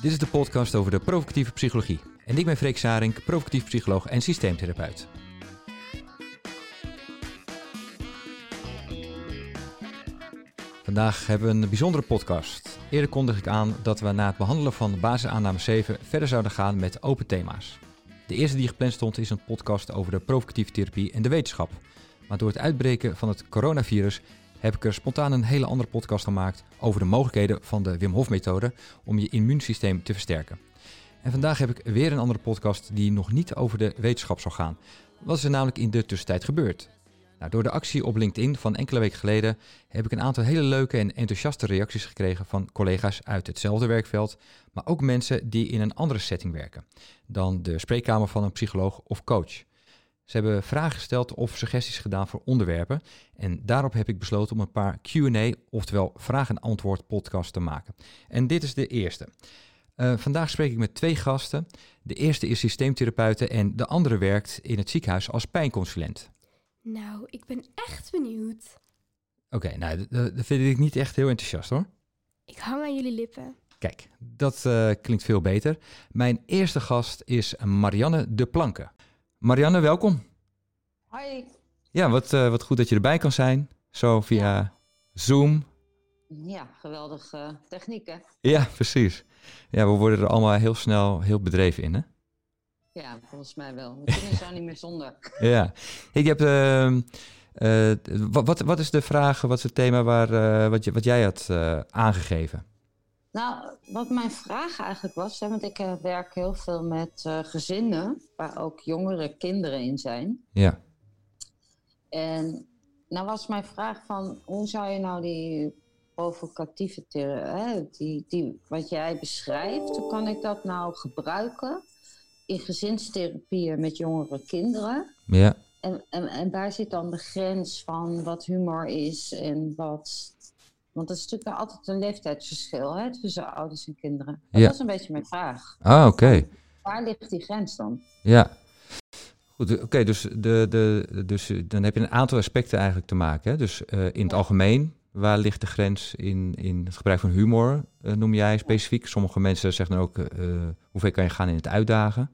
Dit is de podcast over de provocatieve psychologie. En ik ben Freek Sarink, provocatief psycholoog en systeemtherapeut. Vandaag hebben we een bijzondere podcast. Eerder kondig ik aan dat we na het behandelen van basisaanname 7 verder zouden gaan met open thema's. De eerste die gepland stond is een podcast over de provocatieve therapie en de wetenschap. Maar door het uitbreken van het coronavirus heb ik er spontaan een hele andere podcast gemaakt over de mogelijkheden van de Wim Hof methode om je immuunsysteem te versterken. En vandaag heb ik weer een andere podcast die nog niet over de wetenschap zal gaan. Wat is er namelijk in de tussentijd gebeurd? Nou, door de actie op LinkedIn van enkele weken geleden heb ik een aantal hele leuke en enthousiaste reacties gekregen van collega's uit hetzelfde werkveld, maar ook mensen die in een andere setting werken dan de spreekkamer van een psycholoog of coach. Ze hebben vragen gesteld of suggesties gedaan voor onderwerpen. En daarop heb ik besloten om een paar QA, oftewel vraag- en antwoord podcast te maken. En dit is de eerste. Uh, vandaag spreek ik met twee gasten. De eerste is systeemtherapeute en de andere werkt in het ziekenhuis als pijnconsulent. Nou, ik ben echt benieuwd. Oké, nou, dat vind ik niet echt heel enthousiast hoor. Ik hang aan jullie lippen. Kijk, dat uh, klinkt veel beter. Mijn eerste gast is Marianne de Planken. Marianne, welkom. Hoi. Ja, wat, uh, wat goed dat je erbij kan zijn. Zo via ja. Zoom. Ja, geweldige technieken. Ja, precies. Ja, we worden er allemaal heel snel heel bedreven in, hè? Ja, volgens mij wel. We kunnen zo niet meer zonder. ja. Ik heb... Uh, uh, wat, wat is de vraag, wat is het thema waar, uh, wat, je, wat jij had aangegeven? Nou, wat mijn vraag eigenlijk was, hè, want ik uh, werk heel veel met uh, gezinnen waar ook jongere kinderen in zijn. Ja. En nou was mijn vraag van, hoe zou je nou die provocatieve therapie, die, die, wat jij beschrijft, hoe kan ik dat nou gebruiken in gezinstherapieën met jongere kinderen? Ja. En, en, en waar zit dan de grens van wat humor is en wat want dat is natuurlijk altijd een leeftijdsverschil hè, tussen ouders en kinderen. Dat Ja. was een beetje mijn vraag. Ah, oké. Waar ligt die grens dan? Ja. Goed, oké, dus, de, de, dus eh, dan heb je een aantal aspecten eigenlijk te maken. Hè? Dus eh, in het Ja. algemeen, waar ligt de grens in, in het gebruik van humor, eh, noem jij specifiek? Sommige mensen zeggen dan ook, eh, eh, hoe ver kan je gaan in het uitdagen?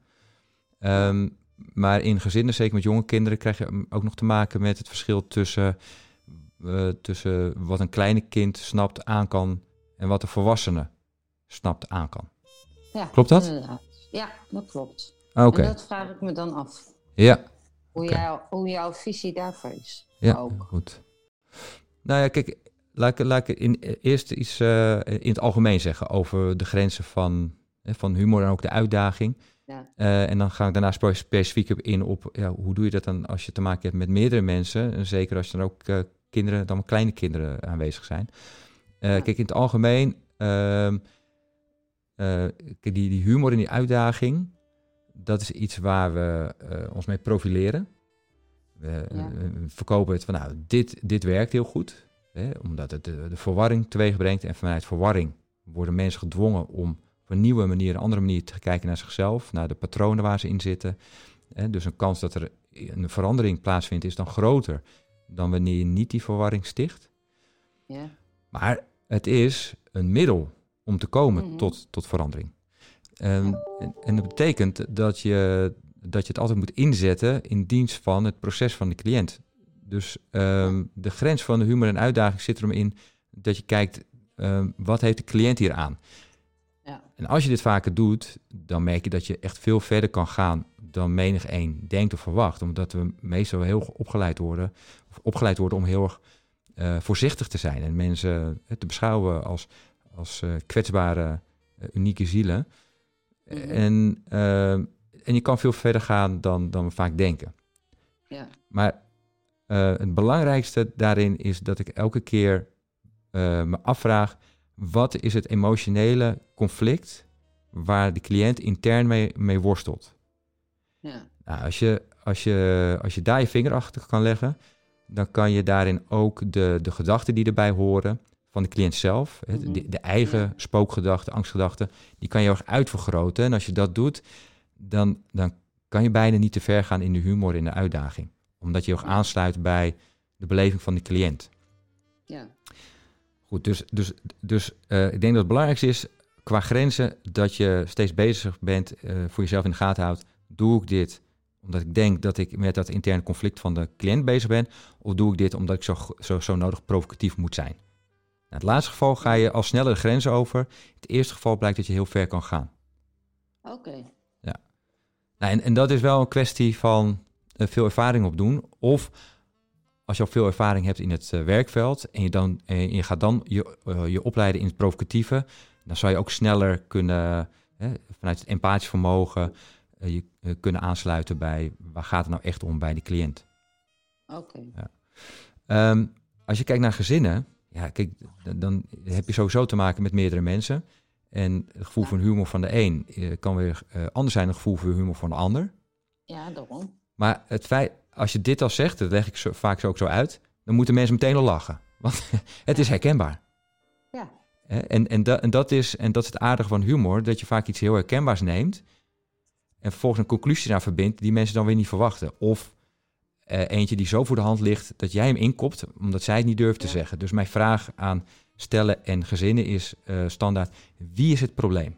Ehm, maar in gezinnen, zeker met jonge kinderen, krijg je mm, ook nog te maken met het verschil tussen, eh, tussen wat een kleine kind snapt aan kan en wat een volwassene snapt aan kan. Ja, Klopt dat? inderdaad. Ja, dat klopt. Ah, Oké, En dat vraag ik me dan af. ja. Hoe, jou, hoe jouw visie daarvoor is. Ja, Ook. goed. Nou ja, kijk, laat ik, laat ik in, eerst iets eh, in het algemeen zeggen over de grenzen van, hè, van humor en ook de uitdaging. Ja. Eh, en dan ga ik daarna spe- specifiek in op ja, hoe doe je dat dan als je te maken hebt met meerdere mensen. En zeker als er dan ook kinderen, dan kleine kinderen aanwezig zijn. Eh, Ja. Kijk, in het algemeen, ehm, eh, die, die humor en die uitdaging, dat is iets waar we eh, ons mee profileren. We Ja. verkopen het van, nou, dit, dit werkt heel goed. Hè, omdat het de, de verwarring teweeg brengt. En vanuit verwarring worden mensen gedwongen om op een nieuwe manier, een andere manier te kijken naar zichzelf, naar de patronen waar ze in zitten. Hè, dus een kans dat er een verandering plaatsvindt is dan groter dan wanneer je niet die verwarring sticht. Ja. Maar het is een middel om te komen Mhm. tot, tot verandering. Ehm, en, en dat betekent dat je, dat je het altijd moet inzetten in dienst van het proces van de cliënt. Dus ehm, de grens van de humor en uitdaging zit erom in dat je kijkt, ehm, wat heeft de cliënt hier aan? Ja. En als je dit vaker doet, dan merk je dat je echt veel verder kan gaan dan menig een denkt of verwacht. Omdat we meestal heel opgeleid worden, opgeleid worden om heel erg eh, voorzichtig te zijn. En mensen eh, te beschouwen als, als eh, kwetsbare, unieke zielen. Mhm. En, en je kan veel verder gaan dan, dan we vaak denken. Ja. Maar het belangrijkste daarin is dat ik elke keer me afvraag: wat is het emotionele conflict waar de cliënt intern mee, mee worstelt? Ja. Nou, als, je, als, je, als je daar je vinger achter kan leggen, dan kan je daarin ook de, de gedachten die erbij horen van de cliënt zelf, Mhm. de, de eigen Ja. spookgedachten, angstgedachten, die kan je erg uitvergroten. En als je dat doet, dan, dan kan je bijna niet te ver gaan in de humor, in de uitdaging. Omdat je erg aansluit bij de beleving van de cliënt. Ja. Goed, dus, dus, dus eh, ik denk dat het belangrijkste is, qua grenzen, dat je steeds bezig bent eh, voor jezelf in de gaten houdt. Doe ik dit omdat ik denk dat ik met dat interne conflict van de cliënt bezig ben? Of doe ik dit omdat ik zo, zo, zo nodig provocatief moet zijn? In het laatste geval ga je al sneller de grenzen over. In het eerste geval blijkt dat je heel ver kan gaan. Oké. Ja. Nou, en, en dat is wel een kwestie van uh, veel ervaring opdoen. Of als je al veel ervaring hebt in het uh, werkveld en je, dan, en je gaat dan je, uh, je opleiden in het provocatieve, dan zou je ook sneller kunnen, vanuit het empathisch vermogen, je kunnen aansluiten bij waar gaat het nou echt om bij die cliënt. Oké. Ja. Um, als je kijkt naar gezinnen, ja, kijk, dan heb je sowieso te maken met meerdere mensen. En het gevoel van humor van de een kan weer uh, anders zijn dan het gevoel voor humor van de ander. Ja, daarom. Maar het feit, als je dit al zegt, dat leg ik zo, vaak zo ook zo uit, dan moeten mensen meteen al lachen. Want het is herkenbaar. Ja. En, en, da, en, dat is, en dat is het aardige van humor, dat je vaak iets heel herkenbaars neemt en vervolgens een conclusie naar verbindt die mensen dan weer niet verwachten. Of uh, eentje die zo voor de hand ligt dat jij hem inkopt, omdat zij het niet durft te zeggen. Dus mijn vraag aan stellen en gezinnen is uh, standaard, wie is het probleem?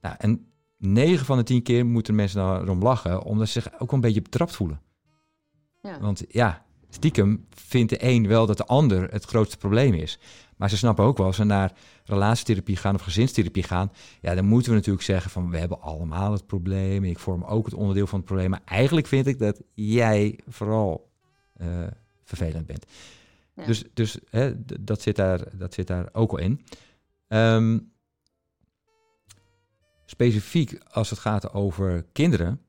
Nou, en 9 van de 10 keer moeten mensen daarom lachen, omdat ze zich ook een beetje betrapt voelen. Ja. Want ja, stiekem vindt de een wel dat de ander het grootste probleem is. Maar ze snappen ook wel, als ze naar relatietherapie gaan of gezinstherapie gaan, ja, dan moeten we natuurlijk zeggen van we hebben allemaal het probleem. Ik vorm ook het onderdeel van het probleem. Maar eigenlijk vind ik dat jij vooral uh, vervelend bent. Ja. Dus, dus hè, dat, zit daar, dat zit daar ook al in. Um, specifiek als het gaat over kinderen,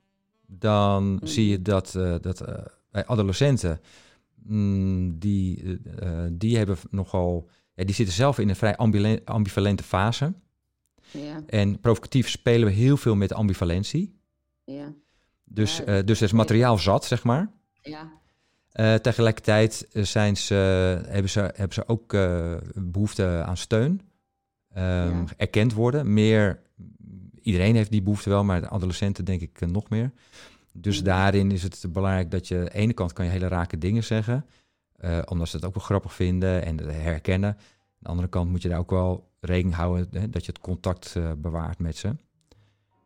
dan mm. zie je dat, uh, dat uh, bij adolescenten, mm, die, uh, die hebben nogal, ja, die zitten zelf in een vrij ambivalente fase. Ja. En provocatief spelen we heel veel met ambivalentie. Ja. Dus, Ja, dus er is materiaal zat, zeg maar. Ja. Uh, tegelijkertijd zijn ze, hebben, ze, hebben ze ook uh, behoefte aan steun. Um, Ja. Erkend worden. Meer, iedereen heeft die behoefte wel, maar de adolescenten denk ik uh, nog meer. Dus daarin is het belangrijk dat je... aan de ene kant kan je hele rake dingen zeggen. Eh, omdat ze het ook wel grappig vinden en herkennen. Aan de andere kant moet je daar ook wel rekening houden... Hè, dat je het contact eh, bewaart met ze.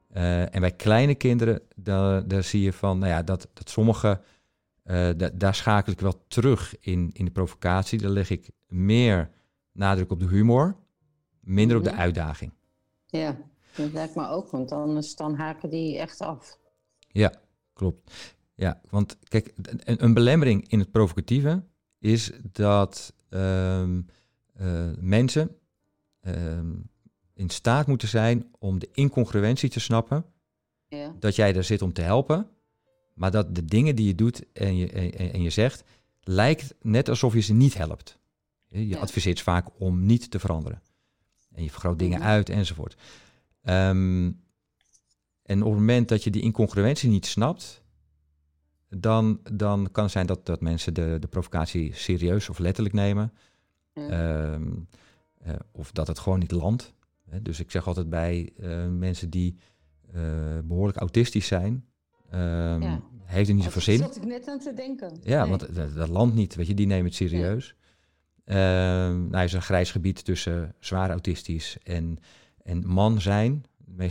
Eh, en bij kleine kinderen, daar, daar zie je van... Nou ja, dat, dat sommige... Da daar schakel ik wel terug in, in de provocatie. Daar leg ik meer nadruk op de humor, minder op de Mhm. uitdaging. ja, dat lijkt me ook, want anders dan haken die echt af. Ja, klopt. Ja, want kijk, een, een belemmering in het provocatieve is dat ehm, eh, mensen ehm, in staat moeten zijn om de incongruentie te snappen Ja, dat jij er zit om te helpen, maar dat de dingen die je doet en je, en, en je zegt, lijkt net alsof je ze niet helpt. Je Ja. adviseert vaak om niet te veranderen. En je vergroot dingen Mhm. uit enzovoort. Ehm, en op het moment dat je die incongruentie niet snapt, dan, dan kan het zijn dat, dat mensen de, de provocatie serieus of letterlijk nemen. ja. Ehm, eh, of dat het gewoon niet landt. Hè, Dus ik zeg altijd bij eh, mensen die eh, behoorlijk autistisch zijn, ehm, Ja. heeft het niet zoveel zin. zat ik net aan te denken. Ja, Nee. want dat, dat landt niet, weet je, die nemen het serieus. Ehm, nou, er is een grijs gebied tussen zwaar autistisch en, en man zijn. Ja.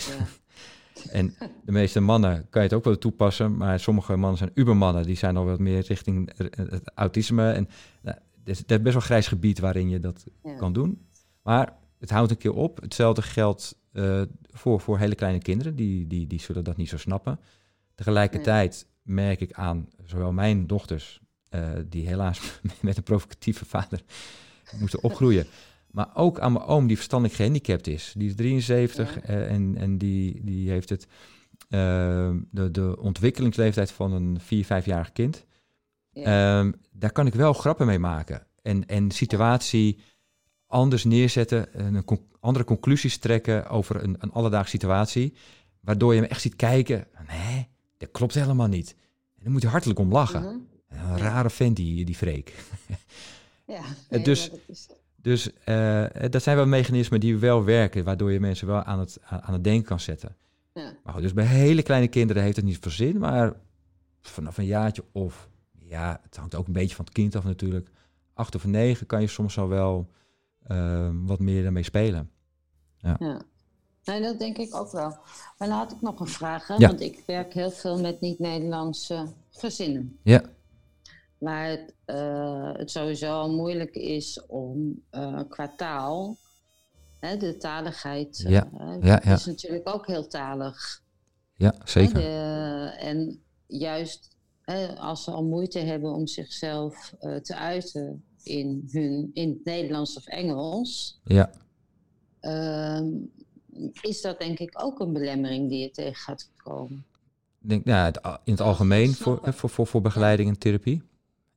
En de meeste mannen kan je het ook wel toepassen, maar sommige mannen zijn ubermannen, die zijn al wat meer richting het autisme. En nou, dat is best wel een grijs gebied waarin je dat Ja. kan doen. Maar het houdt een keer op. Hetzelfde geldt eh, voor, voor hele kleine kinderen, die, die, die zullen dat niet zo snappen. Tegelijkertijd merk ik aan zowel mijn dochters, eh, die helaas met een provocatieve vader moesten opgroeien, maar ook aan mijn oom die verstandelijk gehandicapt is. Die is 73 Ja. eh, en, en die, die heeft het, eh, de, de ontwikkelingsleeftijd van een 4, 5-jarig kind. Ja. Ehm, daar kan ik wel grappen mee maken. En, en de situatie anders neerzetten, en een con- andere conclusies trekken over een, een alledaagse situatie. Waardoor je hem echt ziet kijken. Nee, dat klopt helemaal niet. En dan moet je hartelijk om lachen. Mhm. Een rare vent, die, die Freek. Ja, dus- maar dat is- Dus eh, dat zijn wel mechanismen die wel werken, waardoor je mensen wel aan het, aan het denken kan zetten. ja. Maar goed, dus bij hele kleine kinderen heeft het niet veel zin, maar vanaf een jaartje of, ja, het hangt ook een beetje van het kind af natuurlijk. Acht of negen kan je soms al wel ehm, wat meer daarmee spelen. Ja. ja. Nee, dat denk ik ook wel. Maar dan had ik nog een vraag, hè? Ja. want ik werk heel veel met niet-Nederlandse gezinnen. Ja, Het, eh, het sowieso al moeilijk is om eh, qua taal, hè, de taligheid, Ja, eh, ja, het ja. is natuurlijk ook heel talig. ja hè, zeker. de- en juist hè, als ze al moeite hebben om zichzelf te uiten in, hun, in het Nederlands of Engels, Ja, ehm, is dat denk ik ook een belemmering die je tegen gaat komen. denk, al- in het algemeen voor, voor, voor, voor begeleiding en therapie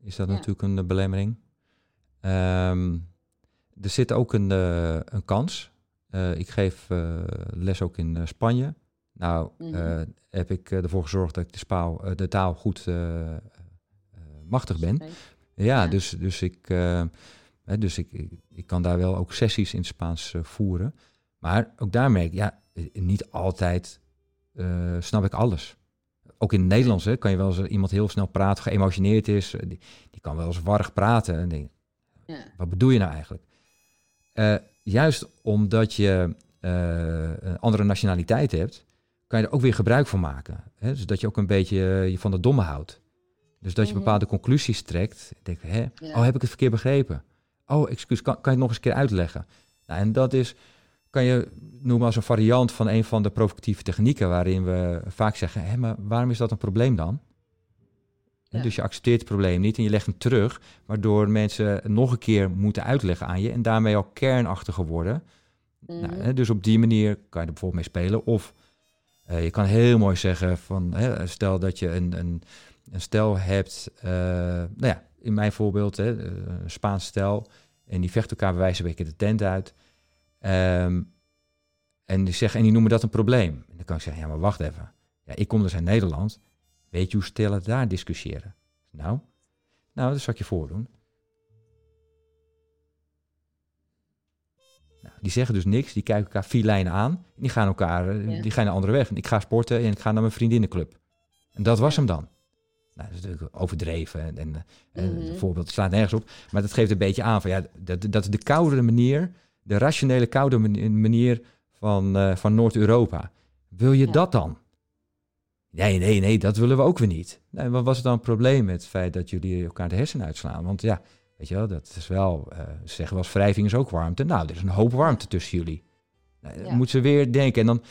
is dat Ja. natuurlijk een eh, belemmering. Ehm, er zit ook een, eh, een kans. Eh, ik geef les ook in Spanje. Nou, Mhm. heb ik ervoor gezorgd dat ik de, eh, de taal goed machtig ben. Ja, Ja. dus, dus, ik, hè, dus ik, ik, ik kan daar wel ook sessies in Spaans voeren. Maar ook daar merk ik, ja, niet altijd snap ik alles. Ook in het Nederlands hè, kan je wel eens eh, iemand heel snel praten, geëmotioneerd is. eh, Die, die kan wel eens warrig praten. En denk, Ja. wat bedoel je nou eigenlijk? Eh, juist omdat je een andere nationaliteit hebt, kan je er ook weer gebruik van maken. Hè? Dus dat je ook een beetje je van de domme houdt. Dus dat je Mhm. bepaalde conclusies trekt. Denk, hè? Ja. Oh, heb ik het verkeerd begrepen? Oh, excuus, kan, kan je het nog eens een keer uitleggen? Nou, en dat is, kan je noemen als een variant van een van de provocatieve technieken, waarin we vaak zeggen, hé, maar waarom is dat een probleem dan? En Ja. Dus je accepteert het probleem niet en je legt hem terug, waardoor mensen nog een keer moeten uitleggen aan je en daarmee al kernachtiger worden. Nou, hè, dus op die manier kan je er bijvoorbeeld mee spelen. Of eh, je kan heel mooi zeggen van, hè, stel dat je een, een, een stel hebt, eh, nou ja, in mijn voorbeeld, hè, eh, een Spaans stel, en die vechten elkaar bij wijze van de tent uit. Ehm, en die zeggen, en die noemen dat een probleem. En dan kan ik zeggen, ja, maar wacht even. Ja, ik kom dus uit Nederland. Weet je hoe stellen daar discussiëren? Nou, nou, dat zal ik je voordoen. Nou, die zeggen dus niks, die kijken elkaar vier lijnen aan. En die gaan elkaar, eh, Ja. die gaan een andere weg. En ik ga sporten en ik ga naar mijn vriendinnenclub. En dat was hem dan. Nou, dat is natuurlijk overdreven en, en Mhm. het voorbeeld slaat nergens op. Maar dat geeft een beetje aan van ja, dat, dat is de koudere manier, de rationele koude mani- manier van, eh, van Noord-Europa. Wil je Ja. dat dan? Nee, nee, nee, dat willen we ook weer niet. Nee, wat was het dan het probleem met het feit dat jullie elkaar de hersenen uitslaan? Want ja, weet je wel, dat is wel, eh, ze zeggen wel wrijving is ook warmte. Nou, er is een hoop warmte tussen jullie. Nou, Ja. Moeten ze weer denken. En dan,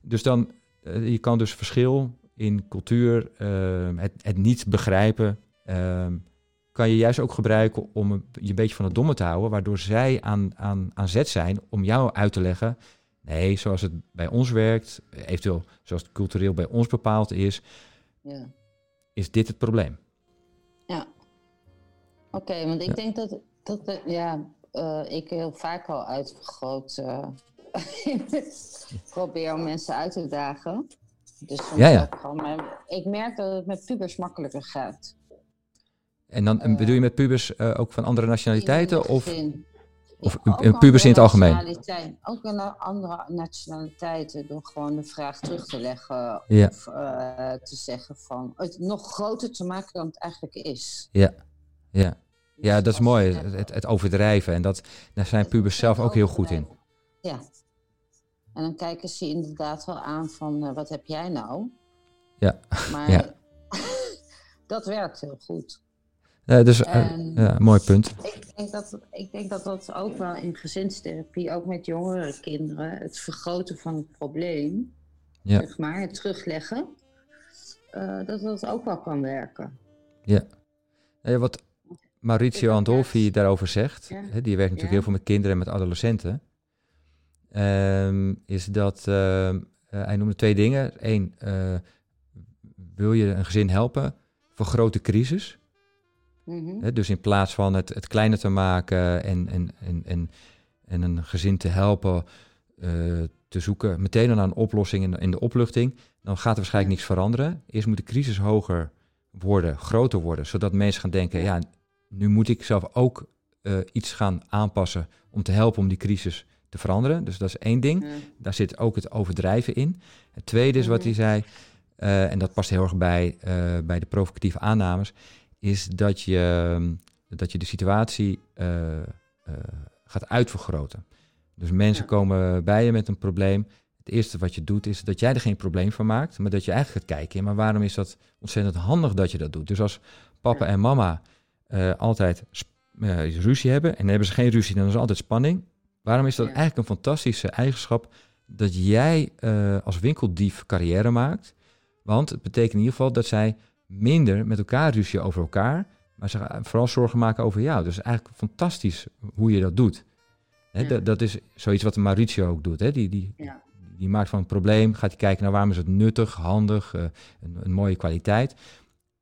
dus dan, eh, je kan dus verschil in cultuur, eh, het, het niet begrijpen, ehm, kan je juist ook gebruiken om je een beetje van het domme te houden, waardoor zij aan, aan, aan zet zijn om jou uit te leggen. Nee, zoals het bij ons werkt, eventueel zoals het cultureel bij ons bepaald is, Ja. is dit het probleem. Oké, want ik Ja. denk dat, dat eh, ja, eh, ik heel vaak al uitvergroot eh, probeer om mensen uit te dagen. Dus Ja, ja. gewoon, ik merk dat het met pubers makkelijker gaat. En dan Eh, bedoel je met pubers eh, ook van andere nationaliteiten? Of, of Ja, eh, pubers in het algemeen? Ook in de andere nationaliteiten door gewoon de vraag terug te leggen. Ja. Of eh, te zeggen van het nog groter te maken dan het eigenlijk is. Ja, ja. ja Dus dat is mooi, het het, overdrijven. En dat, daar zijn pubers zelf ook heel goed in. Ja. En dan kijken ze inderdaad wel aan van eh, wat heb jij nou? Ja. Maar Ja. dat werkt heel goed. Eh, dus eh, ja, mooi punt. Ik denk, dat, ik denk dat dat ook wel in gezinstherapie, ook met jongere kinderen, het vergroten van het probleem, Ja. zeg maar, het terugleggen, eh, dat dat ook wel kan werken. Eh, wat Maurizio Andolfi daarover zegt, Ja. hè, die werkt natuurlijk Ja. heel veel met kinderen en met adolescenten, ehm, is dat ehm, eh, hij noemde twee dingen. Eén, wil je een gezin helpen? Vergroot de crisis. Mhm. Dus in plaats van het, het kleiner te maken en, en, en, en, en een gezin te helpen eh, te zoeken meteen naar een oplossing in, in de opluchting, dan gaat er waarschijnlijk niks veranderen. Eerst moet de crisis hoger worden, groter worden, zodat mensen gaan denken, ja, nu moet ik zelf ook eh, iets gaan aanpassen om te helpen om die crisis te veranderen. Dus dat is één ding. Ja. Daar zit ook het overdrijven in. Het tweede is wat Mhm. hij zei, eh, en dat past heel erg bij, bij de provocatieve aannames, is dat je, dat je de situatie eh, eh, gaat uitvergroten. Dus mensen Ja. komen bij je met een probleem. Het eerste wat je doet is dat jij er geen probleem van maakt, maar dat je eigenlijk gaat kijken, maar waarom is dat ontzettend handig dat je dat doet? Dus als papa en mama eh, altijd ruzie hebben en hebben ze geen ruzie, dan is er altijd spanning. Waarom is dat Ja. eigenlijk een fantastische eigenschap dat jij als winkeldief carrière maakt? Want het betekent in ieder geval dat zij minder met elkaar ruzie over elkaar, maar ze gaan vooral zorgen maken over jou. Dus eigenlijk fantastisch hoe je dat doet. Ja. dat, dat is zoiets wat Mauricio ook doet. Hè? Die, die, Ja. die maakt van een probleem, gaat hij kijken naar waarom is het nuttig, handig, eh, een, een mooie kwaliteit.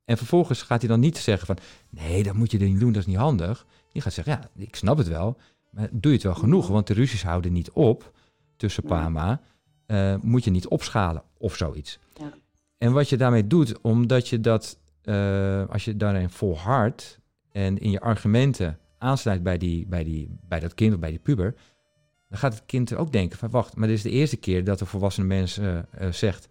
En vervolgens gaat hij dan niet zeggen van, nee, dat moet je niet doen, dat is niet handig. Die gaat zeggen, ja, ik snap het wel, maar doe je het wel genoeg? Want de ruzies houden niet op tussen pa Ja. en ma. Eh, moet je niet opschalen of zoiets. En wat je daarmee doet, omdat je dat, eh, als je daarin volhardt en in je argumenten aansluit bij, die, bij, die, bij dat kind of bij die puber, dan gaat het kind ook denken van wacht, maar dit is de eerste keer dat een volwassene mens eh, eh, zegt,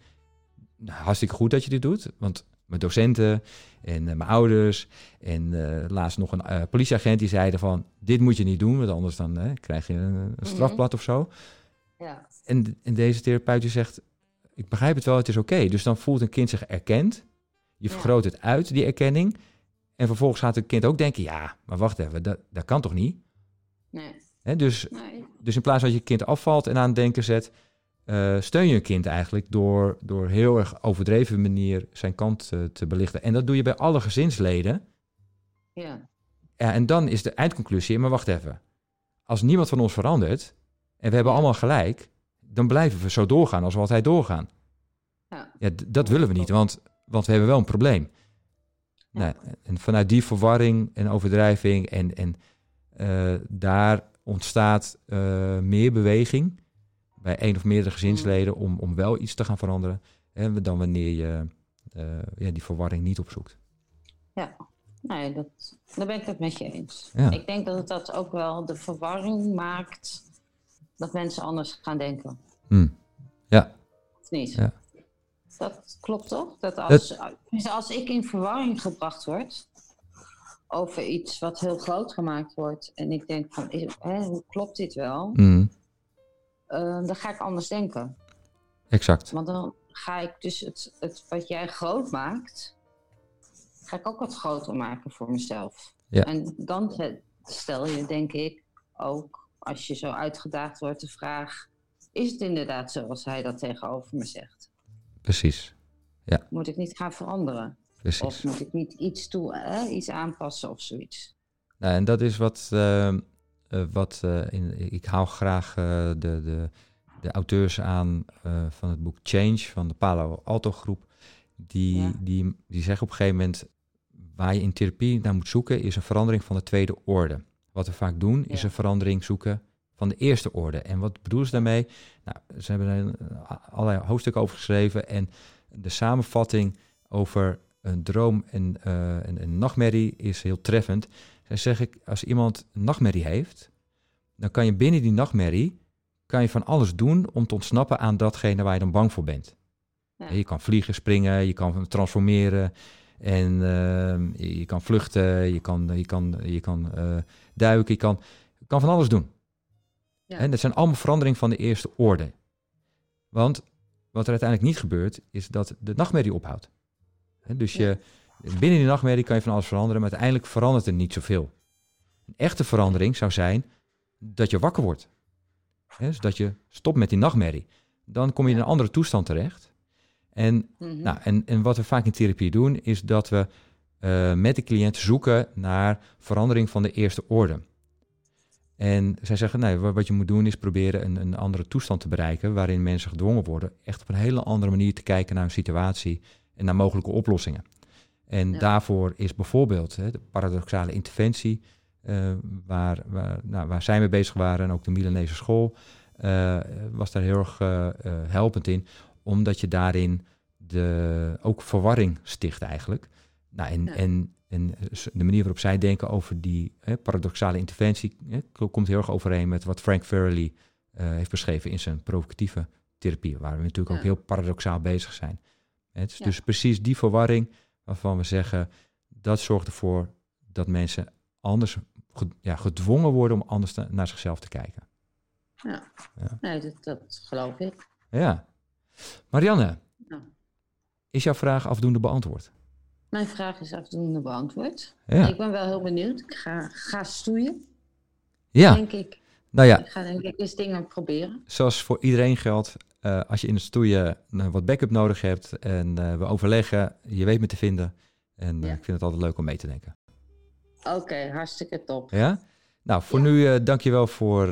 nou, hartstikke goed dat je dit doet, want mijn docenten en mijn ouders en laatst nog een politieagent die zeiden van dit moet je niet doen, want anders dan krijg je een, een strafblad of zo. Ja. En, en deze therapeut die zegt, ik begrijp het wel, het is oké. Dus dan voelt een kind zich erkend. Je vergroot het uit, die erkenning. En vervolgens gaat het kind ook denken, ja, maar wacht even, dat, dat kan toch niet? Nee. Dus, Nee. dus in plaats van dat je kind afvalt en aan het denken zet, eh, steun je een kind eigenlijk door, door heel erg overdreven manier zijn kant eh, te belichten. En dat doe je bij alle gezinsleden. Ja. Ja, en dan is de eindconclusie, maar wacht even. Als niemand van ons verandert en we hebben allemaal gelijk, dan blijven we zo doorgaan als we altijd doorgaan. Ja. Ja, dat willen we niet, want, want we hebben wel een probleem. Ja. Nou, en vanuit die verwarring en overdrijving en, en eh, daar ontstaat eh, meer beweging bij één of meerdere gezinsleden om, om wel iets te gaan veranderen, hè, dan wanneer je eh, ja, die verwarring niet opzoekt. Nee, dat, daar ben ik het met je eens. Ja. Ik denk dat het dat ook wel de verwarring maakt dat mensen anders gaan denken. Hm. Ja, Of niet? Ja. Dat klopt toch? Dat als, dus als ik in verwarring gebracht word over iets wat heel groot gemaakt wordt en ik denk van, is- hè, hoe klopt dit wel? hm, Eh, dan ga ik anders denken. exact. Want dan ga ik dus het, het wat jij groot maakt, ga ik ook wat groter maken voor mezelf. Ja. En dan stel je, denk ik, ook als je zo uitgedaagd wordt, de vraag: is het inderdaad zoals hij dat tegenover me zegt? Precies. Moet ik niet gaan veranderen? Precies. Of moet ik niet iets, toe, hè, iets aanpassen of zoiets? Nou, en dat is wat, eh, eh, wat eh, in, ik haal graag eh, de, de, de auteurs aan eh, van het boek Change van de Palo Alto groep. Die, Ja. die, die zeggen op een gegeven moment, waar je in therapie naar moet zoeken, is een verandering van de tweede orde. Wat we vaak doen, is Ja. een verandering zoeken van de eerste orde. En wat bedoelen ze daarmee? Nou, ze hebben er allerlei hoofdstukken over geschreven en de samenvatting over een droom en eh, een, een nachtmerrie is heel treffend. Dan zeg ik, als iemand een nachtmerrie heeft, dan kan je binnen die nachtmerrie kan je van alles doen om te ontsnappen aan datgene waar je dan bang voor bent. Ja. Je kan vliegen, springen, je kan transformeren en ehm, je, kan vluchten, je kan, je kan, je kan eh, duiken, je kan, kan van alles doen. Ja. En dat zijn allemaal veranderingen van de eerste orde. Want wat er uiteindelijk niet gebeurt, is dat de nachtmerrie ophoudt. Dus je, binnen die nachtmerrie kan je van alles veranderen, maar uiteindelijk verandert er niet zoveel. Een echte verandering zou zijn dat je wakker wordt. Hè, dus dat je stopt met die nachtmerrie. Dan kom je in een andere toestand terecht. En, Mhm. nou, en, en wat we vaak in therapie doen, is dat we eh, met de cliënt zoeken naar verandering van de eerste orde. En zij zeggen, nee, wa- wat je moet doen is proberen een, een andere toestand te bereiken, waarin mensen gedwongen worden echt op een hele andere manier te kijken naar een situatie en naar mogelijke oplossingen. En Ja. daarvoor is bijvoorbeeld hè, de paradoxale interventie, eh, waar, waar, nou, waar zij mee bezig waren en ook de Milanese school, eh, was daar heel erg helpend in, omdat je daarin de, ook verwarring sticht eigenlijk. Nou, en, Ja. en, en de manier waarop zij denken over die hè, paradoxale interventie hè, ko- komt heel erg overeen met wat Frank Farrelly eh, heeft beschreven in zijn provocatieve therapie, waar we natuurlijk ook heel paradoxaal bezig zijn. Het is Ja. dus precies die verwarring waarvan we zeggen, dat zorgt ervoor dat mensen anders ja, gedwongen worden om anders te- naar zichzelf te kijken. Ja. Ja. Nee, dat, dat geloof ik. Ja. Marianne, is jouw vraag afdoende beantwoord? Mijn vraag is afdoende beantwoord. Ja. Ik ben wel heel benieuwd. Ik ga, ga stoeien, Ja, denk ik. nou ja, Ik ga denk ik eens dingen proberen. zoals voor iedereen geldt, eh, als je in het stoeien eh, wat backup nodig hebt en eh, we overleggen, je weet me te vinden. En Ja. ik vind het altijd leuk om mee te denken. Oké, hartstikke top. Ja? Nou, voor Ja. nu eh dankjewel voor,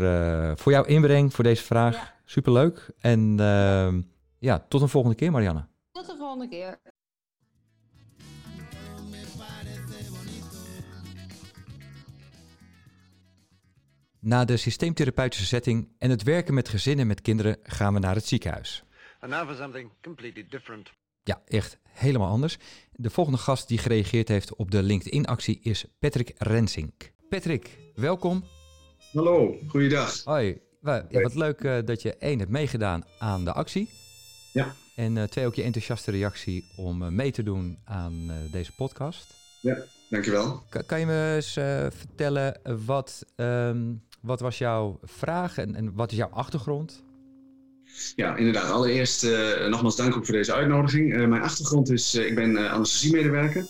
voor jouw inbreng, voor deze vraag. Ja. Superleuk. En ehm, ja, tot een volgende keer, Marianne. Tot de volgende keer. Na de systeemtherapeutische setting en het werken met gezinnen met kinderen gaan we naar het ziekenhuis. And now for something completely different. Ja, echt helemaal anders. De volgende gast die gereageerd heeft op de LinkedIn-actie is Patrick Rensink. Patrick, welkom. Hallo, goeiedag. Hoi. Wat leuk eh, dat je één hebt meegedaan aan de actie. Ja. En eh, twee ook je enthousiaste reactie om eh, mee te doen aan eh, deze podcast. Dankjewel. Ka- kan je me eens vertellen wat, ehm, wat was jouw vraag en, en wat is jouw achtergrond? Ja, inderdaad. Allereerst nogmaals dank ook voor deze uitnodiging. Mijn achtergrond is, ik ben anesthesiemedewerker.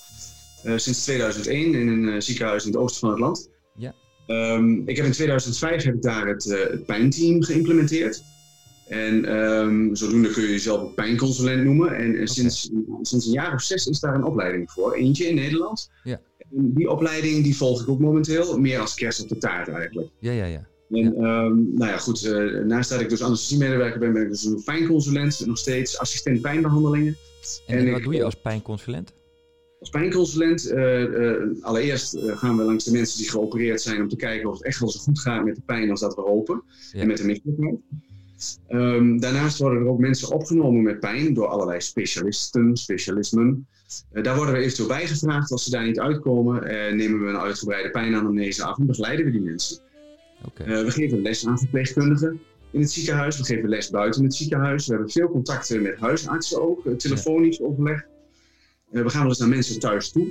sinds 2001 in een ziekenhuis in het oosten van het land. Ja. Ehm, ik heb in 2005 heb ik daar het, het pijnteam geïmplementeerd. En ehm, zodoende kun je jezelf ook pijnconsulent noemen. En eh, sinds, sinds een jaar of zes is daar een opleiding voor. Eentje in Nederland. Ja. En die opleiding die volg ik ook momenteel. Meer als kerst op de taart eigenlijk. Ja, ja, ja. En ehm, nou ja, goed, eh, naast dat ik dus anesthesiemedewerker ben, ben ik dus een pijnconsulent, nog steeds assistent pijnbehandelingen. En, En wat ik- doe je als pijnconsulent? Als pijnconsulent, eh, allereerst gaan we langs de mensen die geopereerd zijn om te kijken of het echt wel zo goed gaat met de pijn als dat we hopen Ja. en met de misselijkheid. Ehm, daarnaast worden er ook mensen opgenomen met pijn door allerlei specialisten, specialismen. Eh, daar worden we eventueel bij gevraagd. Als ze daar niet uitkomen, eh, nemen we een uitgebreide pijnanamnese af en begeleiden we die mensen. Eh, we geven les aan verpleegkundigen in het ziekenhuis. We geven les buiten het ziekenhuis. We hebben veel contacten met huisartsen ook, telefonisch overleg. Eh, we gaan wel eens naar mensen thuis toe.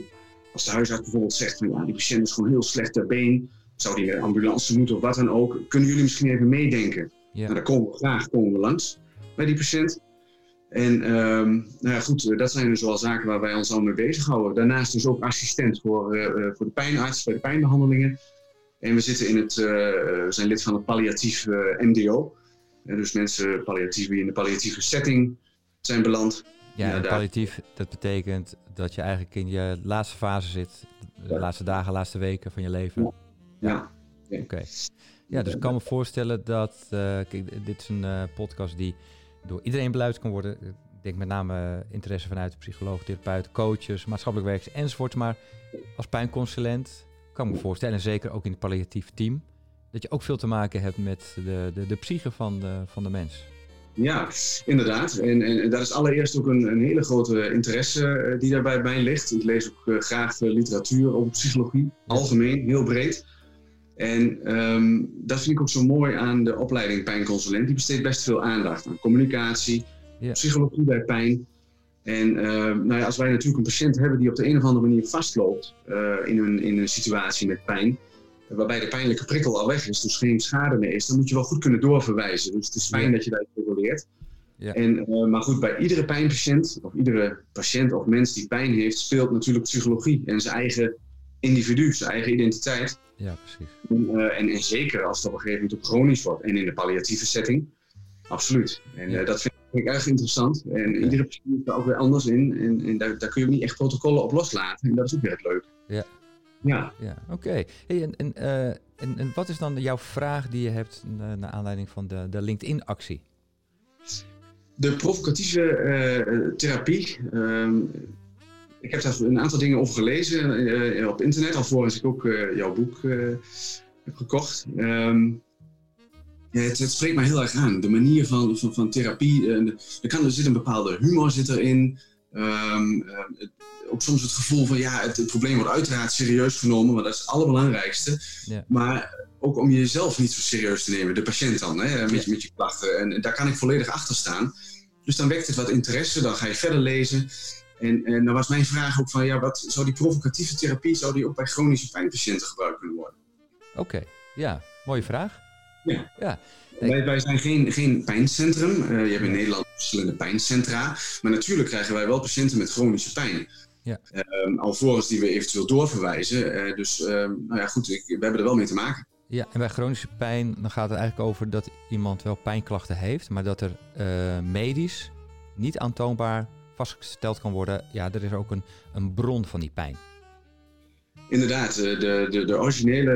Als de huisarts bijvoorbeeld zegt van ja, die patiënt is gewoon heel slecht ter been. Zou die met een ambulance moeten of wat dan ook. Kunnen jullie misschien even meedenken? Ja. Nou, daar komen we graag komen we langs bij die patiënt. En ehm, nou ja, goed, eh, dat zijn dus wel zaken waar wij ons al mee bezighouden. Daarnaast dus ook assistent voor, eh, eh, voor de pijnarts bij de pijnbehandelingen. En we zitten in het, we zijn lid van het palliatief eh, MDO. Dus mensen palliatief die in de palliatieve setting zijn beland. Ja, Ja, en palliatief, dat betekent dat je eigenlijk in je laatste fase zit. De Ja. laatste dagen, laatste weken van je leven. Ja. Oké. Ja, dus ik kan me voorstellen dat... eh, kijk, dit is een eh, podcast die door iedereen beluisterd kan worden. Ik denk met name eh, interesse vanuit de psycholoog, therapeut, coaches, maatschappelijk werkers enzovoort. Maar als pijnconsulent kan ik me voorstellen, en zeker ook in het palliatief team... dat je ook veel te maken hebt met de, de, de psyche van de, van de mens. Ja, inderdaad. En, en, en dat is allereerst ook een, een hele grote interesse die daarbij bij mij ligt. Ik lees ook graag literatuur over psychologie, algemeen, heel breed. En ehm, dat vind ik ook zo mooi aan de opleiding pijnconsulent. Die besteedt best veel aandacht aan communicatie, psychologie bij pijn. En ehm, nou ja, als wij natuurlijk een patiënt hebben die op de een of andere manier vastloopt eh, in, een, in een situatie met pijn, waarbij de pijnlijke prikkel al weg is, dus geen schade meer is, dan moet je wel goed kunnen doorverwijzen. Dus het is fijn dat je dat reguleert. Ja. En, eh, maar goed, bij iedere pijnpatiënt, of iedere patiënt of mens die pijn heeft, speelt natuurlijk psychologie en zijn eigen individu, zijn eigen identiteit. Ja, precies. En, eh, en, en zeker als het op een gegeven moment ook chronisch wordt en in de palliatieve setting, absoluut. En Ja. eh, dat vind ik erg interessant. En iedere patiënt is daar ook weer anders in. En, en daar, daar kun je ook niet echt protocollen op loslaten. En dat is ook weer het leuke. Ja. Ja, Ja, oké. Hey, en, en, eh, en, en wat is dan jouw vraag die je hebt na- naar aanleiding van de, de LinkedIn-actie? De provocatieve therapie. ehm, ik heb daar een aantal dingen over gelezen eh, op internet, alvorens ik ook eh, jouw boek eh, heb gekocht. Ehm, ja, het, het spreekt mij heel erg aan. De manier van, van, van therapie. er, kan, er zit een bepaalde humor zit erin. Het- ook soms het gevoel van ja, het, het probleem wordt uiteraard serieus genomen, maar dat is het allerbelangrijkste. Ja. Maar ook om jezelf niet zo serieus te nemen, de patiënt dan, hè, met, Ja. met je klachten. En, en daar kan ik volledig achter staan. Dus dan wekt het wat interesse, dan ga je verder lezen. En, en dan was mijn vraag ook van, ja, wat zou die provocatieve therapie, zou die ook bij chronische pijnpatiënten gebruikt kunnen worden? Oké, ja, mooie vraag. Ja. ja. Wij, wij zijn geen, geen pijncentrum. Uh, je hebt in Nederland verschillende pijncentra. Maar natuurlijk krijgen wij wel patiënten met chronische pijn. Ja. Um, alvorens die we eventueel doorverwijzen. Uh, dus uh, nou ja, goed, ik, we hebben er wel mee te maken. Ja, en bij chronische pijn dan gaat het eigenlijk over dat iemand wel pijnklachten heeft, maar dat er uh, medisch niet aantoonbaar vastgesteld kan worden, ja, er is ook een, een bron van die pijn. Inderdaad, de, de, de originele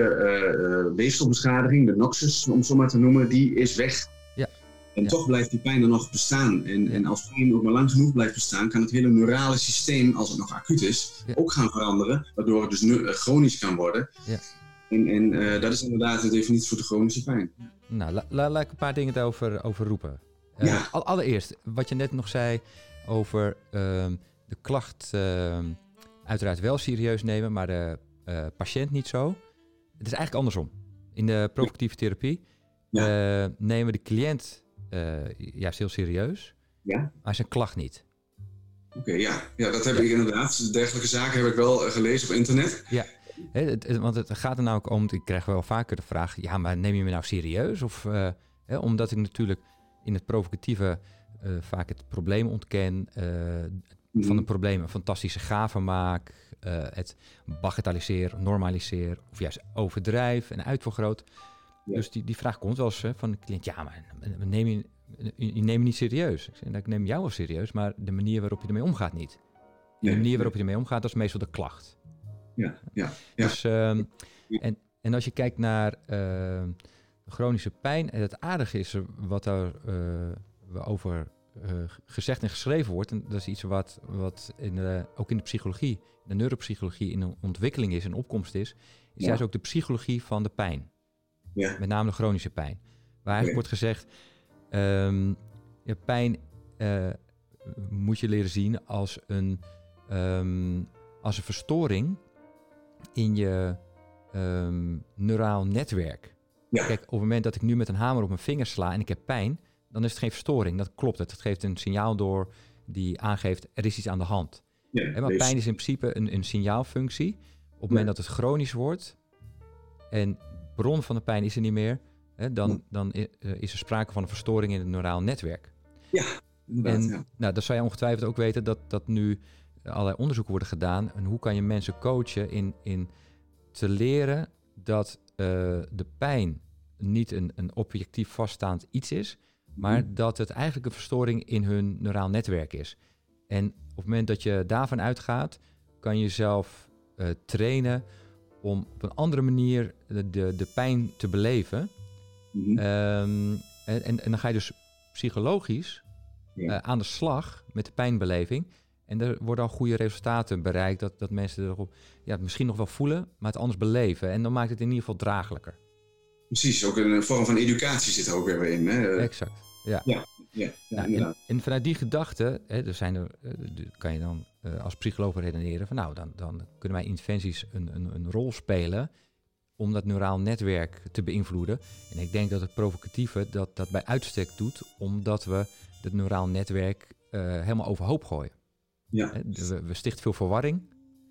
uh, weefselbeschadiging, de noxus om zo maar te noemen, die is weg. Ja. En ja. toch blijft die pijn er nog bestaan. En, ja. en als pijn ook maar lang genoeg blijft bestaan, kan het hele neurale systeem, als het nog acuut is, ja. ook gaan veranderen. Waardoor het dus chronisch kan worden. Ja. En, en uh, dat is inderdaad de definitie voor de chronische pijn. Nou, laat la, la ik een paar dingen daarover over roepen. allereerst, wat je net nog zei over ehm, de klacht ehm, uiteraard wel serieus nemen, maar de uh, patiënt niet zo. Het is eigenlijk andersom. In de provocatieve therapie ja. uh, nemen we de cliënt uh, juist heel serieus, ja. maar zijn klacht niet. Oké, okay, ja. ja, dat heb ik inderdaad. Dergelijke zaken heb ik wel gelezen op internet. Ja, He, het, het, want het gaat er namelijk om, ik krijg wel vaker de vraag, ja, maar neem je me nou serieus? Of, he, omdat ik natuurlijk in het provocatieve vaak het probleem ontken, Mhm. van een probleem een fantastische gave maak, uh, het bagatelliseer, normaliseer of juist overdrijf en uitvergroot. Ja. Dus die, die vraag komt wel eens van de cliënt, ja, maar neem je, je, je neemt me niet serieus. Ik, zeg, ik neem jou wel serieus, maar de manier waarop je ermee omgaat niet. De manier waarop je ermee omgaat, dat is meestal de klacht. Ja, ja, ja. Dus, ehm, en, en als je kijkt naar ehm, chronische pijn, en het aardige is wat daar eh, over uh, gezegd en geschreven wordt, en dat is iets wat, wat in de, ook in de psychologie, de neuropsychologie in een ontwikkeling is, en opkomst is, is Ja. juist ook de psychologie van de pijn. ja. Met name de chronische pijn. Waar eigenlijk wordt gezegd, ehm, ja, pijn eh, moet je leren zien als een, ehm, als een verstoring in je ehm, neuraal netwerk. Ja. Kijk, op het moment dat ik nu met een hamer op mijn vinger sla en ik heb pijn, dan is het geen verstoring. Dat klopt. Het Het geeft een signaal door die aangeeft er is iets aan de hand. ja. Maar Lees- pijn is in principe een, een signaalfunctie. Op het moment dat het chronisch wordt en bron van de pijn is er niet meer, hè, dan, Ja. dan eh, is er sprake van een verstoring in het neuraal netwerk. Inderdaad, En ja. nou, dan zou je ongetwijfeld ook weten dat, dat nu allerlei onderzoeken worden gedaan. En hoe kan je mensen coachen in, in te leren dat eh, de pijn niet een, een objectief vaststaand iets is, maar Mhm. dat het eigenlijk een verstoring in hun neuraal netwerk is. En op het moment dat je daarvan uitgaat, kan je jezelf eh, trainen om op een andere manier de, de, de pijn te beleven. Mhm. Ehm, en, en, en dan ga je dus psychologisch eh, aan de slag met de pijnbeleving. En er worden al goede resultaten bereikt. Dat, dat mensen erop ja, het misschien nog wel voelen, maar het anders beleven. En dan maakt het in ieder geval draaglijker. Precies, ook een vorm van educatie zit er ook weer in. Hè? Exact. Ja. ja, ja, Nou, en, vanuit die gedachte, hè, er zijn er, eh, kan je dan eh, als psycholoog redeneren van nou, dan, dan kunnen wij interventies een, een, een rol spelen om dat neuraal netwerk te beïnvloeden. En ik denk dat het provocatieve dat, dat bij uitstek doet, omdat we het neuraal netwerk eh, helemaal overhoop gooien. Ja, we, we stichten veel verwarring,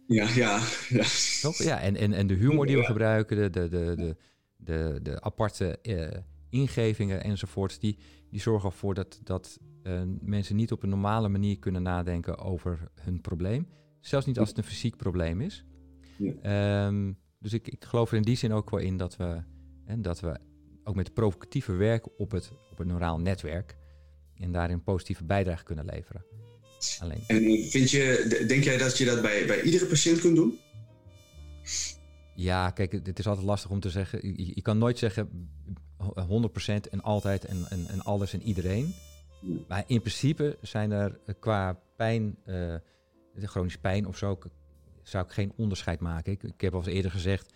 ja, ja. ja. toch? Ja, en, en, en de humor die we gebruiken, de, de, de, de, de, de aparte eh, ingevingen enzovoorts, die, die zorgen ervoor dat, dat eh, mensen niet op een normale manier kunnen nadenken over hun probleem. Zelfs niet als het een fysiek probleem is. Ja. Ehm, dus ik, ik geloof er in die zin ook wel in dat we, hè, dat we ook met provocatieve werk op het, op het neuraal netwerk en daarin positieve bijdrage kunnen leveren. Alleen, En vind je, denk jij dat je dat bij, bij iedere patiënt kunt doen? Ja, kijk, het is altijd lastig om te zeggen. Je, je kan nooit zeggen ho- 100% en altijd en, en, en alles en iedereen. Maar in principe zijn er eh, qua pijn, eh, de chronische pijn of zo, zou ik geen onderscheid maken. Ik, ik heb al eens eerder gezegd,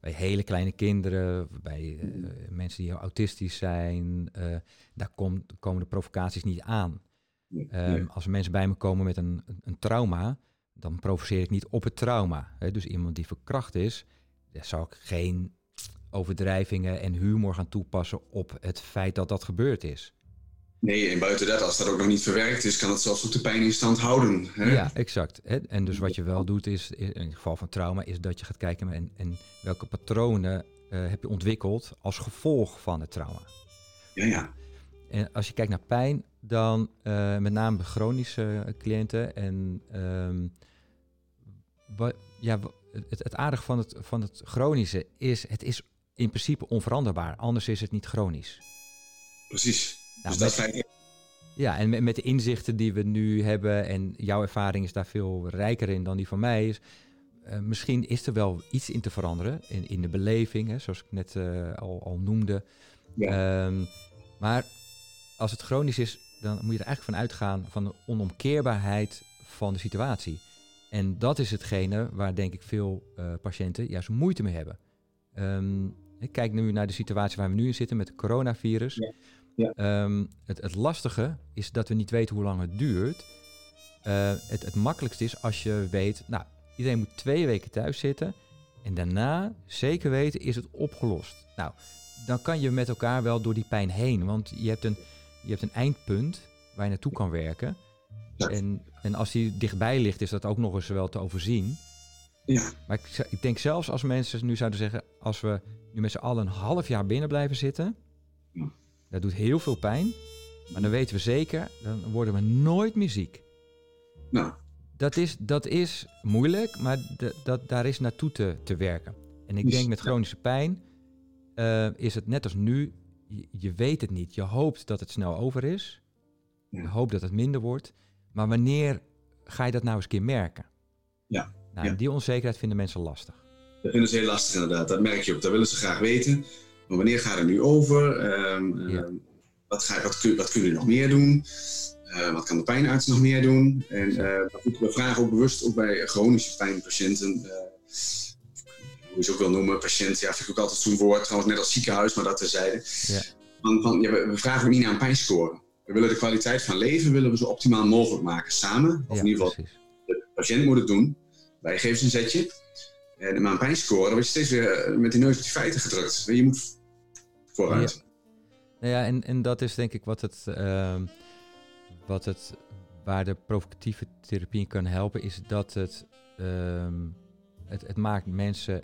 bij hele kleine kinderen, bij eh, mensen die autistisch zijn, eh, daar kom- komen de provocaties niet aan. Ehm. Als mensen bij me komen met een, een, een trauma, dan provoceer ik niet op het trauma. Hè? Dus iemand die verkracht is, daar zou ik geen overdrijvingen en humor gaan toepassen op het feit dat dat gebeurd is. Nee, en buiten dat, als dat ook nog niet verwerkt is, kan het zelfs ook de pijn in stand houden. Hè? Ja, exact. En dus wat je wel doet is, in het geval van trauma, is dat je gaat kijken en, en welke patronen eh, heb je ontwikkeld als gevolg van het trauma. ja. ja. En als je kijkt naar pijn, dan eh, met name chronische cliënten. En ehm, wa- ja, het, het aardige van het, van het chronische is, het is in principe onveranderbaar. Anders is het niet chronisch. Precies. Nou, dus dat Ja, en met, met de inzichten die we nu hebben, en jouw ervaring is daar veel rijker in dan die van mij, is eh, misschien is er wel iets in te veranderen in, in de beleving, hè, zoals ik net eh, al, al noemde. Ehm, maar als het chronisch is, dan moet je er eigenlijk van uitgaan van de onomkeerbaarheid van de situatie. En dat is hetgene waar denk ik veel eh, patiënten juist moeite mee hebben. Ehm, ik kijk nu naar de situatie waar we nu in zitten met het coronavirus. Ja. Ja. Ehm, het, het lastige is dat we niet weten hoe lang het duurt. Eh, het, het makkelijkste is als je weet, nou, iedereen moet twee weken thuis zitten. En daarna, zeker weten, is het opgelost. Nou, dan kan je met elkaar wel door die pijn heen. Want je hebt een, je hebt een eindpunt waar je naartoe kan werken. Ja. En, en als die dichtbij ligt, is dat ook nog eens wel te overzien. Ja. Maar ik, ik denk zelfs als mensen nu zouden zeggen, als we nu met z'n allen een half jaar binnen blijven zitten, Ja. dat doet heel veel pijn. Maar dan weten we zeker, dan worden we nooit meer ziek. Nou, Dat is, dat is moeilijk, maar dat, daar is naartoe te, te werken. En ik denk met chronische pijn eh, is het net als nu, je, je weet het niet. Je hoopt dat het snel over is. Ja. Je hoopt dat het minder wordt. Maar wanneer ga je dat nou eens een keer merken? Ja. Nou, Ja. Die onzekerheid vinden mensen lastig. dat vinden ze heel lastig inderdaad. Dat merk je ook. Dat willen ze graag weten. Maar wanneer gaat het nu over? Ehm, Ja. ehm, wat, ga, wat, kun, wat kunnen we nog meer doen? Eh, wat kan de pijnarts nog meer doen? En eh, we vragen ook bewust ook bij chronische pijnpatiënten, eh, hoe je ze ook wil noemen, patiënt, ja, vind ik ook altijd zo'n woord, trouwens net als ziekenhuis, maar dat terzijde. Ja. Van, van, ja, we, we vragen ook niet naar een pijnscore. We willen de kwaliteit van leven willen we zo optimaal mogelijk maken, samen. Of ja, in ieder geval precies. de patiënt moet het doen. Wij geven ze een zetje. En maar een pijnscore, dan word je steeds weer eh, met die neus op die feiten gedrukt. Je moet vooruit. Nou ja, en, en dat is denk ik wat het, ehm, wat het, waar de provocatieve therapie in kan helpen, is dat het, ehm, het, het maakt mensen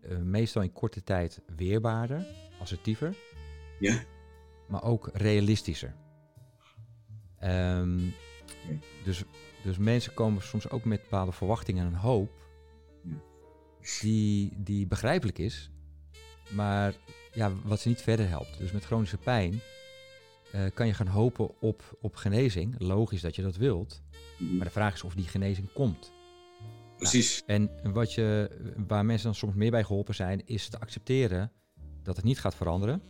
eh, meestal in korte tijd weerbaarder, assertiever, Ja. maar ook realistischer. Ehm, dus, dus mensen komen soms ook met bepaalde verwachtingen en hoop, Ja. die, die begrijpelijk is, maar ja, wat ze niet verder helpt. Dus met chronische pijn eh, kan je gaan hopen op, op genezing. Logisch dat je dat wilt. Mhm. Maar de vraag is of die genezing komt. Precies. En wat je, waar mensen dan soms meer bij geholpen zijn, is te accepteren dat het niet gaat veranderen.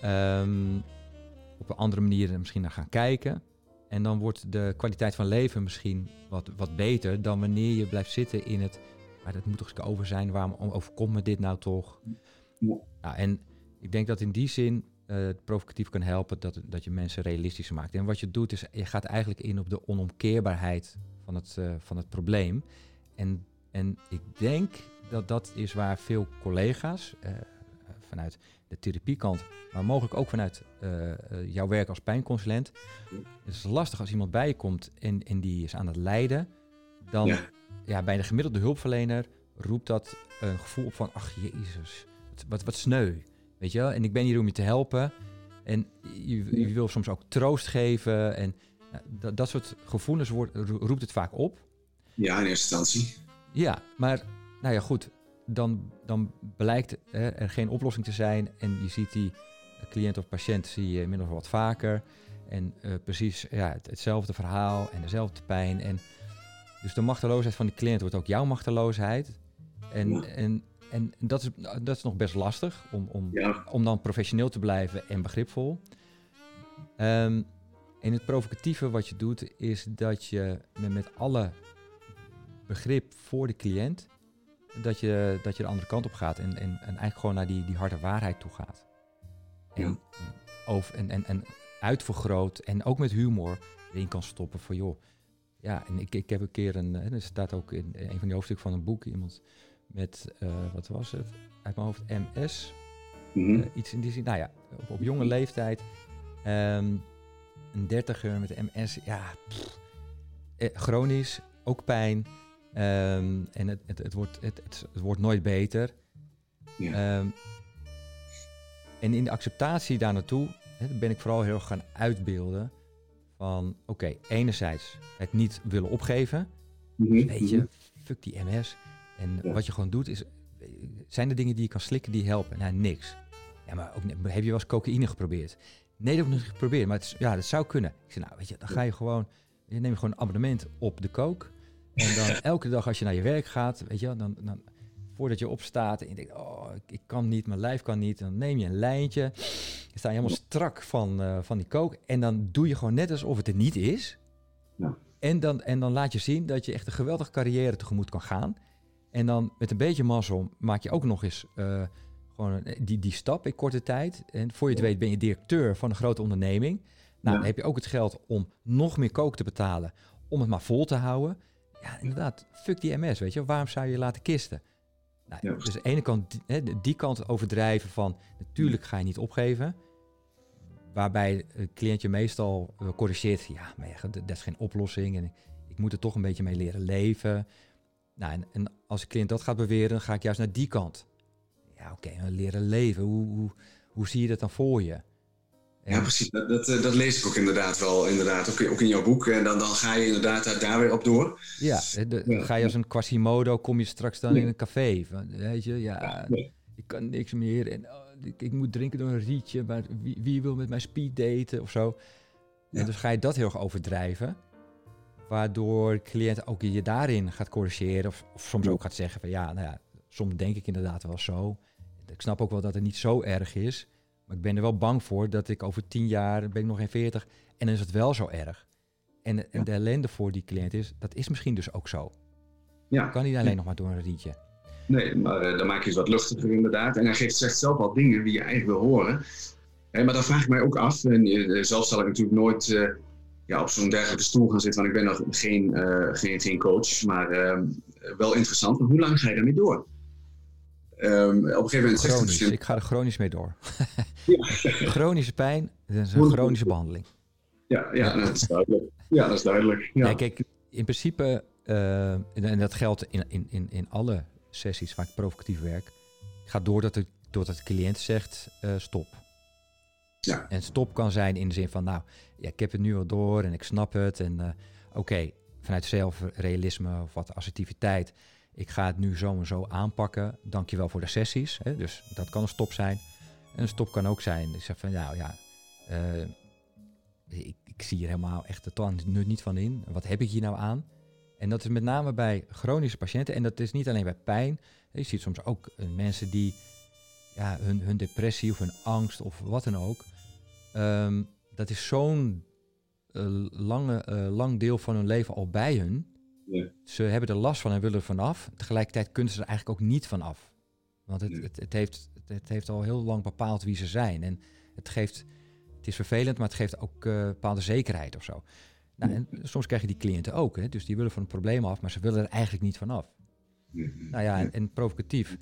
Ehm, op een andere manier misschien naar gaan kijken. En dan wordt de kwaliteit van leven misschien wat, wat beter dan wanneer je blijft zitten in het. Maar dat moet toch eens over zijn. Waarom overkomt me dit nou toch? Ja. Nou, en ik denk dat in die zin het provocatief kan helpen dat, dat je mensen realistischer maakt. En wat je doet is, je gaat eigenlijk in op de onomkeerbaarheid van het, eh, van het probleem. En, en ik denk dat dat is waar veel collega's eh, vanuit de therapiekant, maar mogelijk ook vanuit eh, eh, jouw werk als pijnconsulent. Het is lastig als iemand bij je komt en, en die is aan het lijden. Dan Ja. ja. bij de gemiddelde hulpverlener roept dat een gevoel op van, ach jezus, wat, wat, sneu. Weet je wel? En ik ben hier om je te helpen. En je, je wil soms ook troost geven. En nou, dat, dat soort gevoelens wordt, ro- roept het vaak op. Ja, in eerste instantie. Ja, maar nou ja, goed. Dan, dan blijkt hè, er geen oplossing te zijn. En je ziet die cliënt of patiënt zie je inmiddels wat vaker. En eh, precies ja, het- hetzelfde verhaal en dezelfde pijn. En dus de machteloosheid van die cliënt wordt ook jouw machteloosheid. En, Ja. en, en dat, is, dat is nog best lastig om, om, Ja, om dan professioneel te blijven en begripvol. Ehm en het provocatieve wat je doet, is dat je met, met alle begrip voor de cliënt, dat je, dat je de andere kant op gaat en, en, en eigenlijk gewoon naar die, die harde waarheid toe gaat. En, over, en, en, en uitvergroot en ook met humor erin kan stoppen voor joh. Ja, en ik, ik heb een keer een, en er staat ook in een van die hoofdstukken van een boek iemand met, eh, wat was het, uit mijn hoofd MS, Mhm. eh, iets in die zin. Nou ja, op, op jonge leeftijd. ehm, een dertiger met MS, ja, pff, eh, chronisch, ook pijn. Ehm, en het, het, het, wordt, het, wordt nooit beter. Ja. Ehm, en in de acceptatie daar naartoe ben ik vooral heel erg gaan uitbeelden van, oké, enerzijds het niet willen opgeven. Mhm, Weet je, fuck die MS. En Ja. wat je gewoon doet is, zijn er dingen die je kan slikken die helpen? Nou, niks. Ja, maar ook, heb je wel eens cocaïne geprobeerd? Nee, dat heb ik nog niet geprobeerd, maar het, ja, dat zou kunnen. Ik zei, nou, weet je, dan ga je gewoon, je neemt gewoon een abonnement op de coke. En dan elke dag als je naar je werk gaat, weet je, wel, dan, dan voordat je opstaat en je denkt, oh, ik, ik kan niet, mijn lijf kan niet, dan neem je een lijntje. Je staat helemaal strak van, eh, van die coke en dan doe je gewoon net alsof het er niet is. Ja. En, dan, en dan laat je zien dat je echt een geweldige carrière tegemoet kan gaan. En dan met een beetje mazzel maak je ook nog eens eh, gewoon een- die, die stap in korte tijd. En voor je het weet ben je directeur van een grote onderneming. Nou, Ja. dan heb je ook het geld om nog meer kook te betalen, om het maar vol te houden. Ja, inderdaad, fuck die MS, weet je. Waarom zou je je laten kisten? Nou, Ja, dus aan de ene kant, die, hè, die kant overdrijven van, natuurlijk ga je niet opgeven. Waarbij een cliëntje meestal eh, corrigeert, ja, maar ja, dat is geen oplossing en ik, moet er toch een beetje mee leren leven. Nou, en, en als een cliënt dat gaat beweren, dan ga ik juist naar die kant. Ja, oké, leren leven, hoe, hoe, hoe zie je dat dan voor je? Ja, precies. Dat, dat, eh, dat lees ik ook inderdaad wel, inderdaad. Ook, ook in jouw boek. En dan, dan ga je inderdaad daar, weer op door. Ja, eh, de- Ja. ga je als een Quasimodo, kom je straks dan in een café. Van, weet je, ja, ik kan niks meer en oh, ik, ik moet drinken door een rietje, maar wie, wie wil met mij speed daten of zo. Ja. En dus ga je dat heel erg overdrijven, waardoor de cliënt ook je daarin gaat corrigeren of, of soms ook gaat zeggen van ja, nou ja, soms denk ik inderdaad wel zo. Ik snap ook wel dat het niet zo erg is, maar ik ben er wel bang voor dat ik over tien jaar ben ik nog geen veertig en dan is het wel zo erg. En, en Ja. de ellende voor die cliënt is, dat is misschien dus ook zo. Ja. Kan niet alleen nog maar door een rietje. Nee, maar eh, dan maak je het wat luchtiger inderdaad. En hij geeft, zegt zelf al dingen die je eigenlijk wil horen. Hè, maar dan vraag ik mij ook af, en eh, zelf zal ik natuurlijk nooit eh, ja, op zo'n dergelijke stoel gaan zitten, want ik ben nog geen, eh, geen, geen coach, maar eh, wel interessant. Maar hoe lang ga je daarmee door? Ehm, op een gegeven moment hij Chronisch. misschien... Ik ga er chronisch mee door. Ja. Chronische pijn, dat is een chronische behandeling. Ja, ja, dat is duidelijk. Ja, dat is duidelijk. Ja. Kijk, in principe, eh, en, en dat geldt in, in, in, in alle sessies waar ik provocatief werk, gaat door dat de, doordat de cliënt zegt eh, stop. Ja. En stop kan zijn in de zin van, nou, ja, ik heb het nu al door en ik snap het. En eh, oké, vanuit zelfrealisme of wat assertiviteit, ik ga het nu zo en zo aanpakken. Dankjewel voor de sessies. Hè? Dus dat kan een stop zijn. En een stop kan ook zijn, ik zeg van, nou ja, eh, ik, ik zie hier helemaal echt totaal nut niet van in. Wat heb ik hier nou aan? En dat is met name bij chronische patiënten. En dat is niet alleen bij pijn. Je ziet soms ook eh, mensen die ja, hun, hun depressie of hun angst of wat dan ook. ehm, dat is zo'n eh, lange, lang deel van hun leven al bij hun. Ja. Ze hebben er last van en willen er vanaf. Tegelijkertijd kunnen ze er eigenlijk ook niet van af. Want het, Nee. het, het, heeft, het, het heeft al heel lang bepaald wie ze zijn. En het geeft, het is vervelend, maar het geeft ook eh, bepaalde zekerheid of zo. Nou, en soms krijg je die cliënten ook. Hè? Dus die willen van een probleem af, maar ze willen er eigenlijk niet van af. Nou ja, en, en provocatief,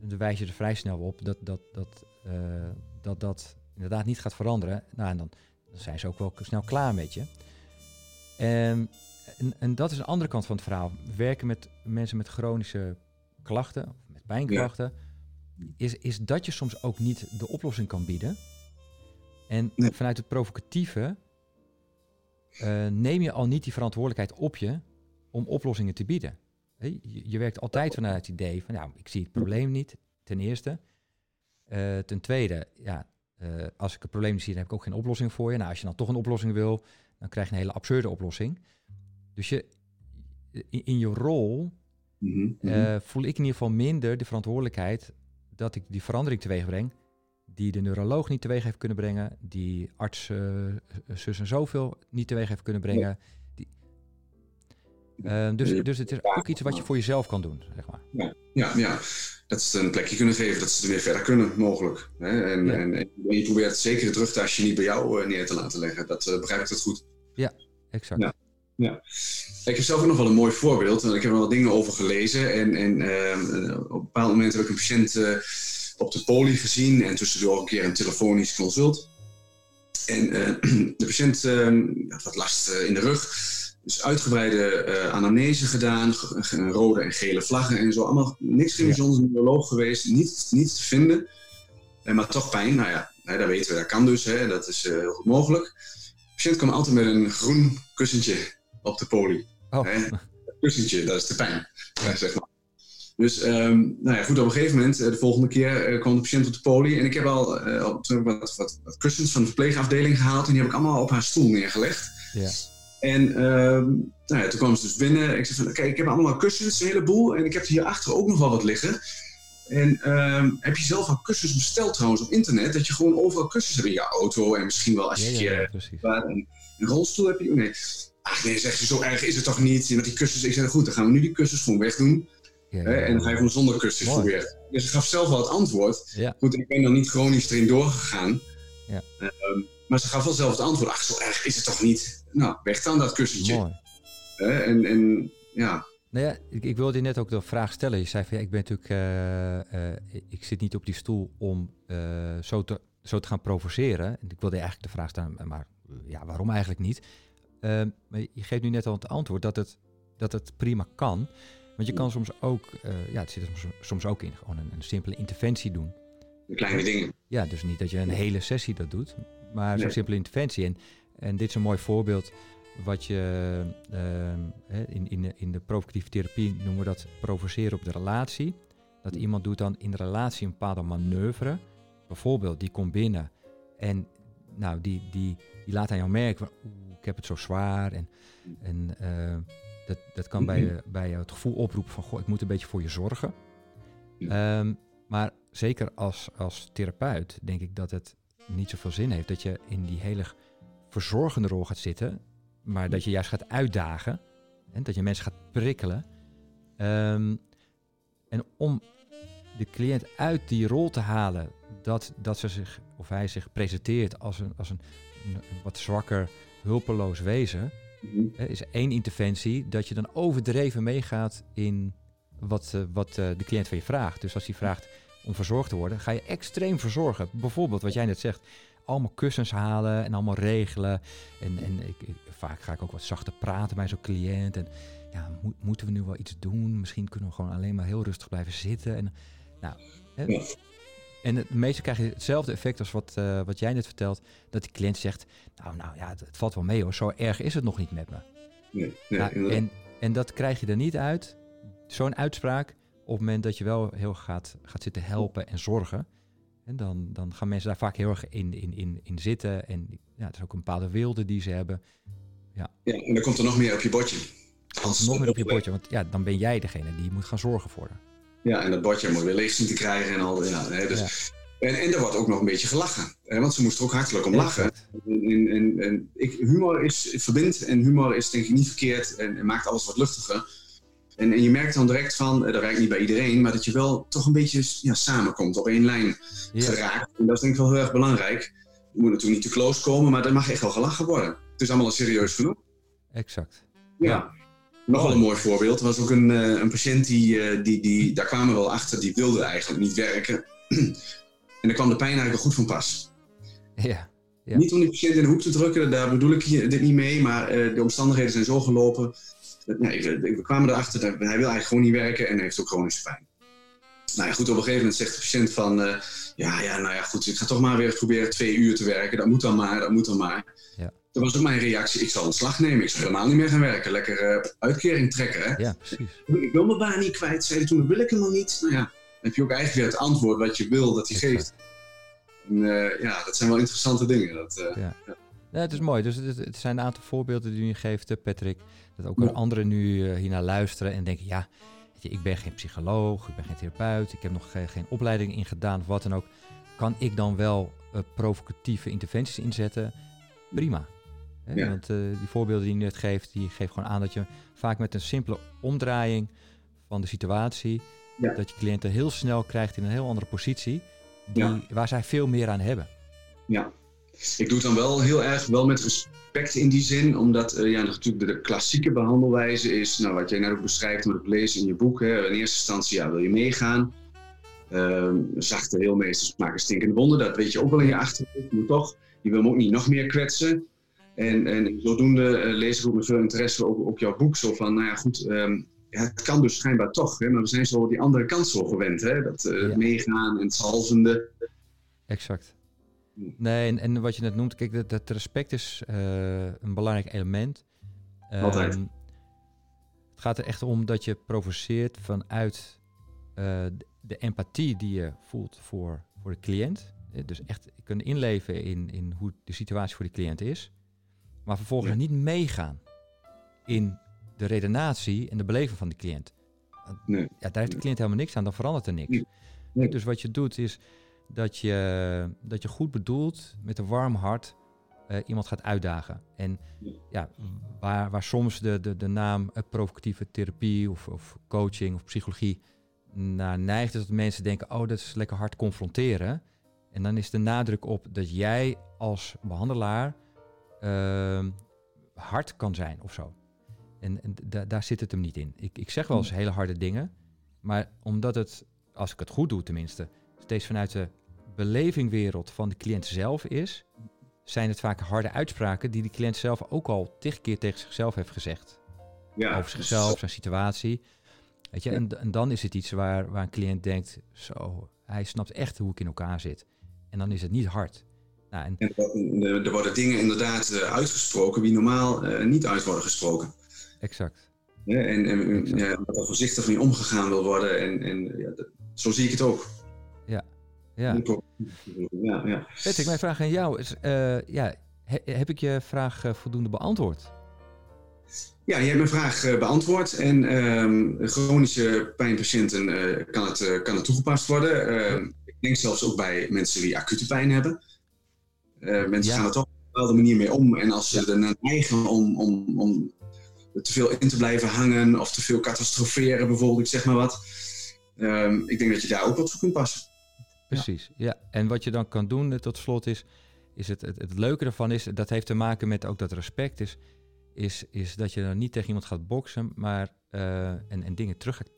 dan wijs je er vrij snel op dat dat, dat, eh, dat, dat inderdaad niet gaat veranderen. Nou, en dan, dan zijn ze ook wel snel klaar met je. En, en, en dat is een andere kant van het verhaal. Werken met mensen met chronische klachten, of met pijnklachten, is, is dat je soms ook niet de oplossing kan bieden. En Nee. vanuit het provocatieve eh, neem je al niet die verantwoordelijkheid op je om oplossingen te bieden. Je, je werkt altijd vanuit het idee van, nou, ik zie het probleem niet, ten eerste. Eh, ten tweede, ja, eh, als ik het probleem niet zie, dan heb ik ook geen oplossing voor je. Nou, als je dan toch een oplossing wil, dan krijg je een hele absurde oplossing. Dus je, in, in je rol Mhm, mhm. eh, voel ik in ieder geval minder de verantwoordelijkheid dat ik die verandering teweeg breng, die de neuroloog niet teweeg heeft kunnen brengen, die arts eh, zus en zoveel niet teweeg heeft kunnen brengen. Die, Eh, dus, Ja. dus het is ook iets wat je voor jezelf kan doen, zeg maar. Ja, ja, dat ze een plekje kunnen geven, dat ze er weer verder kunnen, mogelijk. Hè? En, Ja. en, en je probeert zeker het rugtasje niet bij jou eh, neer te laten leggen. Dat begrijp ik dat goed. Exact. Ja. Ik heb zelf ook nog wel een mooi voorbeeld. want Ik heb er wat dingen over gelezen. En, en ehm, op een bepaald moment heb ik een patiënt eh, op de poli gezien. En tussendoor een keer een telefonisch consult. En eh, de patiënt ehm, had wat last eh, in de rug. Dus uitgebreide eh, anamnese gedaan, ge- ge- rode en gele vlaggen en zo. Allemaal niks geen Ja. bijzonder neuroloog geweest, niets, niets te vinden. Eh, maar toch pijn, nou ja, hè, dat weten we, dat kan dus, hè, dat is eh, heel goed mogelijk. De patiënt kwam altijd met een groen kussentje op de poli. Oh, Hè? Het kussentje, dat is de pijn, zeg maar. Dus ehm, nou ja, goed, op een gegeven moment, eh, de volgende keer, eh, kwam de patiënt op de poli. En ik heb al eh, toen wat, wat, wat kussens van de verpleegafdeling gehaald. En die heb ik allemaal op haar stoel neergelegd. ja. En ehm, nou ja, toen kwam ze dus binnen. Ik zei van, kijk, ik heb allemaal kussens, een heleboel. En ik heb hierachter ook nog wel wat liggen. En ehm, heb je zelf al kussens besteld trouwens op internet? Dat je gewoon overal kussens hebt in je auto. En misschien wel als je Ja, een ja, rolstoel heb je. Nee. Ach nee, zegt ze, zo erg is het toch niet? Met die kussens. Ik zei, goed, dan gaan we nu die kussens gewoon wegdoen. Ja, Hè, en dan ga je gewoon zonder kussens proberen. Dus ik gaf zelf wel het antwoord. Goed, ik ben dan niet chronisch erin doorgegaan. Ja. Ehm, maar ze gaf wel zelf het antwoord. Ach, zo erg is het toch niet? Nou, weg dan dat kussentje. Mooi. En, en ja, Nou ja, ik, ik wilde je net ook de vraag stellen. Je zei van ja, ik ben natuurlijk, eh, eh, ik zit niet op die stoel om eh, zo, te, zo te gaan provoceren. En ik wilde je eigenlijk de vraag stellen, maar ja, waarom eigenlijk niet? Ehm, maar je geeft nu net al het antwoord dat het, dat het prima kan. Want je kan soms ook, eh, ja, het zit er soms, soms ook in, gewoon een, een simpele interventie doen. de kleine dingen. Ja, dus niet dat je een hele sessie dat doet, maar zo'n simpele interventie. En, en dit is een mooi voorbeeld wat je hè, in, in, de, in de provocatieve therapie noemen we dat provoceren op de relatie. Dat iemand doet dan in de relatie een bepaalde manoeuvre. Bijvoorbeeld, die komt binnen en nou, die, die, die laat aan jou merken van, ik heb het zo zwaar. En, en eh, dat, dat kan bij, je- bij jou het gevoel oproepen van, goh, ik moet een beetje voor je zorgen. Ehm, maar zeker als, als therapeut denk ik dat het niet zoveel zin heeft dat je in die hele verzorgende rol gaat zitten, maar dat je juist gaat uitdagen en dat je mensen gaat prikkelen. Ehm, en om de cliënt uit die rol te halen, dat, dat ze zich, of hij zich presenteert als een, als een wat zwakker, hulpeloos wezen, Mhm. is één interventie dat je dan overdreven meegaat in wat, eh, wat eh, de cliënt van je vraagt. Dus als hij vraagt om verzorgd te worden, ga je extreem verzorgen. Bijvoorbeeld wat jij net zegt, allemaal kussens halen en allemaal regelen. En, en ik, ik- vaak ga ik ook wat zachter praten bij zo'n cliënt. En ja, moet- moeten we nu wel iets doen? Misschien kunnen we gewoon alleen maar heel rustig blijven zitten. En, nou, hè. Ja. En het meeste krijg je hetzelfde effect als wat, eh, wat jij net vertelt. Dat die cliënt zegt, nou, nou ja, het, het valt wel mee hoor. Zo erg is het nog niet met me. Nee, nee, Nou, en, en dat krijg je er niet uit, zo'n uitspraak, op het moment dat je wel heel gaat, gaat zitten helpen en zorgen. En dan, dan gaan mensen daar vaak heel erg in, in, in, in zitten. En ja, het is ook een bepaalde wilde die ze hebben. Ja, en dan komt er nog meer op je bordje. Als nog meer op je bordje, want ja, dan ben jij degene die moet gaan zorgen voor haar. Ja, en dat bordje moet weer leeg zien te krijgen en al. Ja, hè, dus, En, en er wordt ook nog een beetje gelachen. Hè, want ze moest er ook hartelijk om lachen. En, en, en, en ik, humor is verbindt en humor is denk ik niet verkeerd en, en maakt alles wat luchtiger. En, en je merkt dan direct van, eh, dat werkt niet bij iedereen, maar dat je wel toch een beetje ja, samenkomt, op één lijn geraakt. En dat is denk ik wel heel erg belangrijk. Je moet natuurlijk niet te close komen, maar er mag echt wel gelachen worden. Het is allemaal al serieus genoeg. exact. Ja. Wel een mooi voorbeeld. Er was ook een, eh, een patiënt die, eh, die, die, daar kwamen we wel achter, die wilde eigenlijk niet werken. en daar kwam de pijn eigenlijk wel goed van pas. Ja, Ja. Niet om die patiënt in de hoek te drukken, daar bedoel ik dit niet mee, maar eh, de omstandigheden zijn zo gelopen. Dat, nee, we, we kwamen erachter, dat hij wil eigenlijk gewoon niet werken en hij heeft ook chronische pijn. Nou ja, goed, op een gegeven moment zegt de patiënt van, ja, ja, nou ja, goed, ik ga toch maar weer proberen twee uur te werken. Dat moet dan maar, dat moet dan maar. Ja. Dat was ook mijn reactie, ik zal ontslag nemen, ik zal helemaal niet meer gaan werken. Lekker eh, uitkering trekken, hè. ja, precies. Ik wil mijn baan niet kwijt, zei hij toen, dat wil ik helemaal niet. Nou ja, dan heb je ook eigenlijk weer het antwoord wat je wil dat hij geeft. En, eh, ja, dat zijn wel interessante dingen. Dat, eh, Ja. Ja, het is mooi. Dus het, het zijn een aantal voorbeelden die u geeft, Patrick. Dat ook Ja. anderen nu hiernaar luisteren en denken... ja, je, ik ben geen psycholoog, ik ben geen therapeut... ik heb nog ge- geen opleiding in gedaan of wat dan ook. Kan ik dan wel provocatieve interventies inzetten? Prima. Hè, Ja. Want eh, die voorbeelden die u net geeft... die geven gewoon aan dat je vaak met een simpele omdraaiing van de situatie... Ja. dat je cliënten heel snel krijgt in een heel andere positie... Die, Ja. waar zij veel meer aan hebben. Ja, ik doe het dan wel heel erg wel met respect in die zin, omdat eh, ja, natuurlijk de, klassieke behandelwijze is, nou, wat jij net ook beschrijft, wat ik lees in je boek. Hè, in eerste instantie ja, wil je meegaan. Ehm, zachte heelmeesters maken stinkende wonden, dat weet je ook wel in je achterhoofd. Je moet toch je wil hem ook niet nog meer kwetsen. En, en zodoende uh, lees ik ook met veel interesse op, op jouw boek. Zo van, nou ja, goed, um, ja, het kan dus schijnbaar toch. Hè, maar we zijn zo die andere kant zo gewend. Hè, dat uh, ja. meegaan en het zalvende. Exact. Nee, en, en, wat je net noemt, kijk, dat, dat respect is uh, een belangrijk element. Altijd. Um, het gaat er echt om dat je provoceert vanuit de, de empathie die je voelt voor, voor de cliënt. Dus echt kunnen inleven in, in hoe de situatie voor de cliënt is. Maar vervolgens ja. niet meegaan in de redenatie en de beleving van de cliënt. Nee. Ja, daar heeft de cliënt helemaal niks aan, dan verandert er niks. Nee. Dus wat je doet is dat je, dat je goed bedoeld, met een warm hart, uh, iemand gaat uitdagen. En ja, waar, waar soms de, de, de naam uh, provocatieve therapie of, of coaching of psychologie naar neigt, is dat mensen denken, oh, dat is lekker hard confronteren. En dan is de nadruk op dat jij als behandelaar uh, hard kan zijn of zo. En, en da daar zit het hem niet in. Ik, ik zeg wel eens hele harde dingen, maar omdat het, als ik het goed doe tenminste, steeds vanuit de belevingwereld van de cliënt zelf is, zijn het vaak harde uitspraken die de cliënt zelf ook al tig keer tegen zichzelf heeft gezegd. Ja, Over zichzelf, zijn situatie. Weet je, ja. en, en dan is het iets waar, waar een cliënt denkt, zo, hij snapt echt hoe ik in elkaar zit. En dan is het niet hard. Nou, en... En er worden dingen inderdaad uitgesproken die normaal uh, niet uit worden gesproken. Exact. Ja, en en exact. Ja, dat er voorzichtig mee omgegaan wil worden. En, en ja, dat, zo zie ik het ook. Ja. Ja. ja, ja. Patrick, mijn vraag aan jou is: uh, ja, he, heb ik je vraag uh, voldoende beantwoord? Ja, je hebt mijn vraag uh, beantwoord. En um, chronische pijnpatiënten kan, het, kan het toegepast worden. Ehm, ik denk zelfs ook bij mensen die acute pijn hebben. Mensen ja. gaan er toch op een bepaalde manier mee om. En als ze er neigen om, om, om te veel in te blijven hangen of te veel catastroferen, bijvoorbeeld, ik zeg maar wat. Um, ik denk dat je daar ook wat voor kunt passen. Precies, ja. ja. En wat je dan kan doen tot slot is, is het, het, het leuke ervan is, dat heeft te maken met ook dat respect is, is, is dat je dan niet tegen iemand gaat boksen, maar uh, en, en dingen terug gaat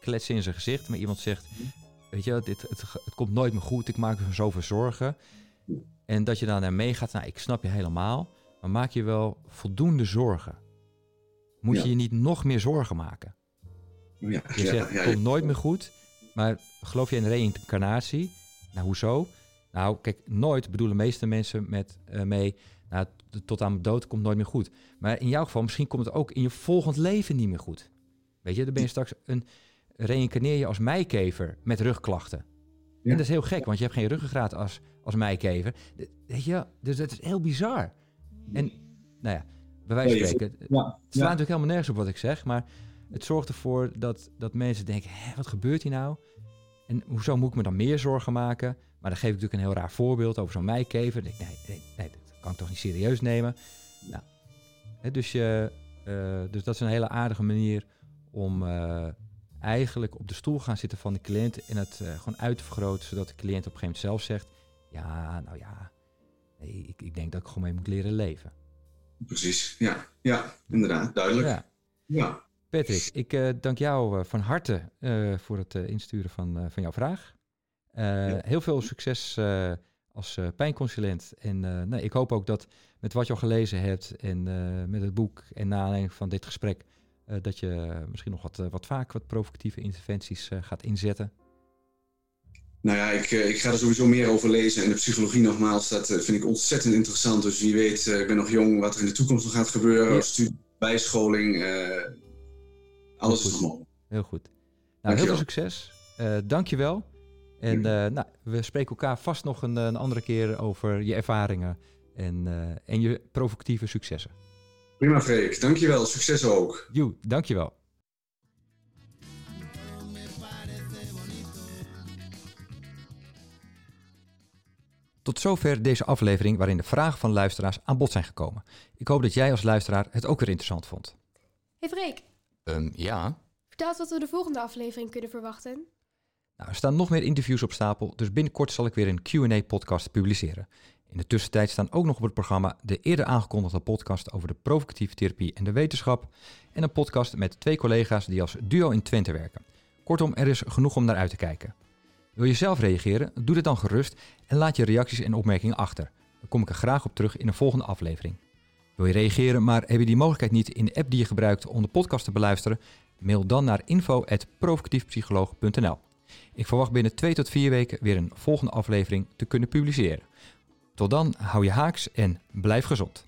kletsen in zijn gezicht. Maar iemand zegt, weet je, dit, het, het komt nooit meer goed, ik maak me zoveel zorgen. En dat je dan naar meegaat, nou ik snap je helemaal, maar maak je wel voldoende zorgen. Moet ja. je je niet nog meer zorgen maken? Ja, je zegt, het komt nooit meer goed, maar geloof je in reïncarnatie? Nou, hoezo? Nou, kijk, nooit bedoelen de meeste mensen met uh, mee, nou, tot aan mijn dood komt nooit meer goed. Maar in jouw geval, misschien komt het ook in je volgend leven niet meer goed. Weet je, dan ben je straks een, reïncarneer je als meikever met rugklachten. En dat is heel gek, want je hebt geen ruggengraat als, als meikever. Weet je, dus dat is heel bizar. En, nou ja, bij wijze van spreken, het slaat natuurlijk helemaal nergens op wat ik zeg, maar het zorgt ervoor dat, dat mensen denken, hé, wat gebeurt hier nou? En hoezo moet ik me dan meer zorgen maken? Maar dan geef ik natuurlijk een heel raar voorbeeld over zo'n meikever. Dan denk ik, nee, nee, nee, dat kan ik toch niet serieus nemen? Nou, hè, dus, je, uh, dus dat is een hele aardige manier om uh, eigenlijk op de stoel gaan zitten van de cliënt en het uh, gewoon uit te vergroten, zodat de cliënt op een gegeven moment zelf zegt, ja, nou ja, nee, ik, ik denk dat ik gewoon mee moet leren leven. Precies, ja, ja inderdaad, duidelijk. Ja. ja. Patrick, ik uh, dank jou uh, van harte voor het insturen van, van jouw vraag. Ja. Heel veel succes als pijnconsulent. En nou, ik hoop ook dat met wat je al gelezen hebt en met het boek en na aanleiding van dit gesprek, dat je misschien nog wat, wat vaak wat provocatieve interventies gaat inzetten. Nou ja, ik, ik ga er sowieso meer over lezen. En de psychologie nogmaals, dat vind ik ontzettend interessant. Dus wie weet, ik ben nog jong, wat er in de toekomst nog gaat gebeuren. Ja. Studie, bijscholing, alles is mogelijk. Heel goed. Nou, heel veel succes. Uh, dankjewel. En uh, nou, we spreken elkaar vast nog een, een andere keer over je ervaringen en, en je provocatieve successen. Prima, Freek. Dankjewel. Succes ook. Jo, dankjewel. Tot zover deze aflevering waarin de vragen van luisteraars aan bod zijn gekomen. Ik hoop dat jij als luisteraar het ook weer interessant vond. Hey Freek, Um, ja. Vertel wat we de volgende aflevering kunnen verwachten. Nou, er staan nog meer interviews op stapel, dus binnenkort zal ik weer een Q&A-podcast publiceren. In de tussentijd staan ook nog op het programma de eerder aangekondigde podcast over de provocatieve therapie en de wetenschap en een podcast met twee collega's die als duo in Twente werken. Kortom, er is genoeg om naar uit te kijken. Wil je zelf reageren? Doe dit dan gerust en laat je reacties en opmerkingen achter. Dan kom ik er graag op terug in een volgende aflevering. Wil je reageren, maar heb je die mogelijkheid niet in de app die je gebruikt om de podcast te beluisteren? Mail dan naar info.provocatiefpsycholoog.nl. Ik verwacht binnen 2 tot 4 weken weer een volgende aflevering te kunnen publiceren. Tot dan, hou je haaks en blijf gezond.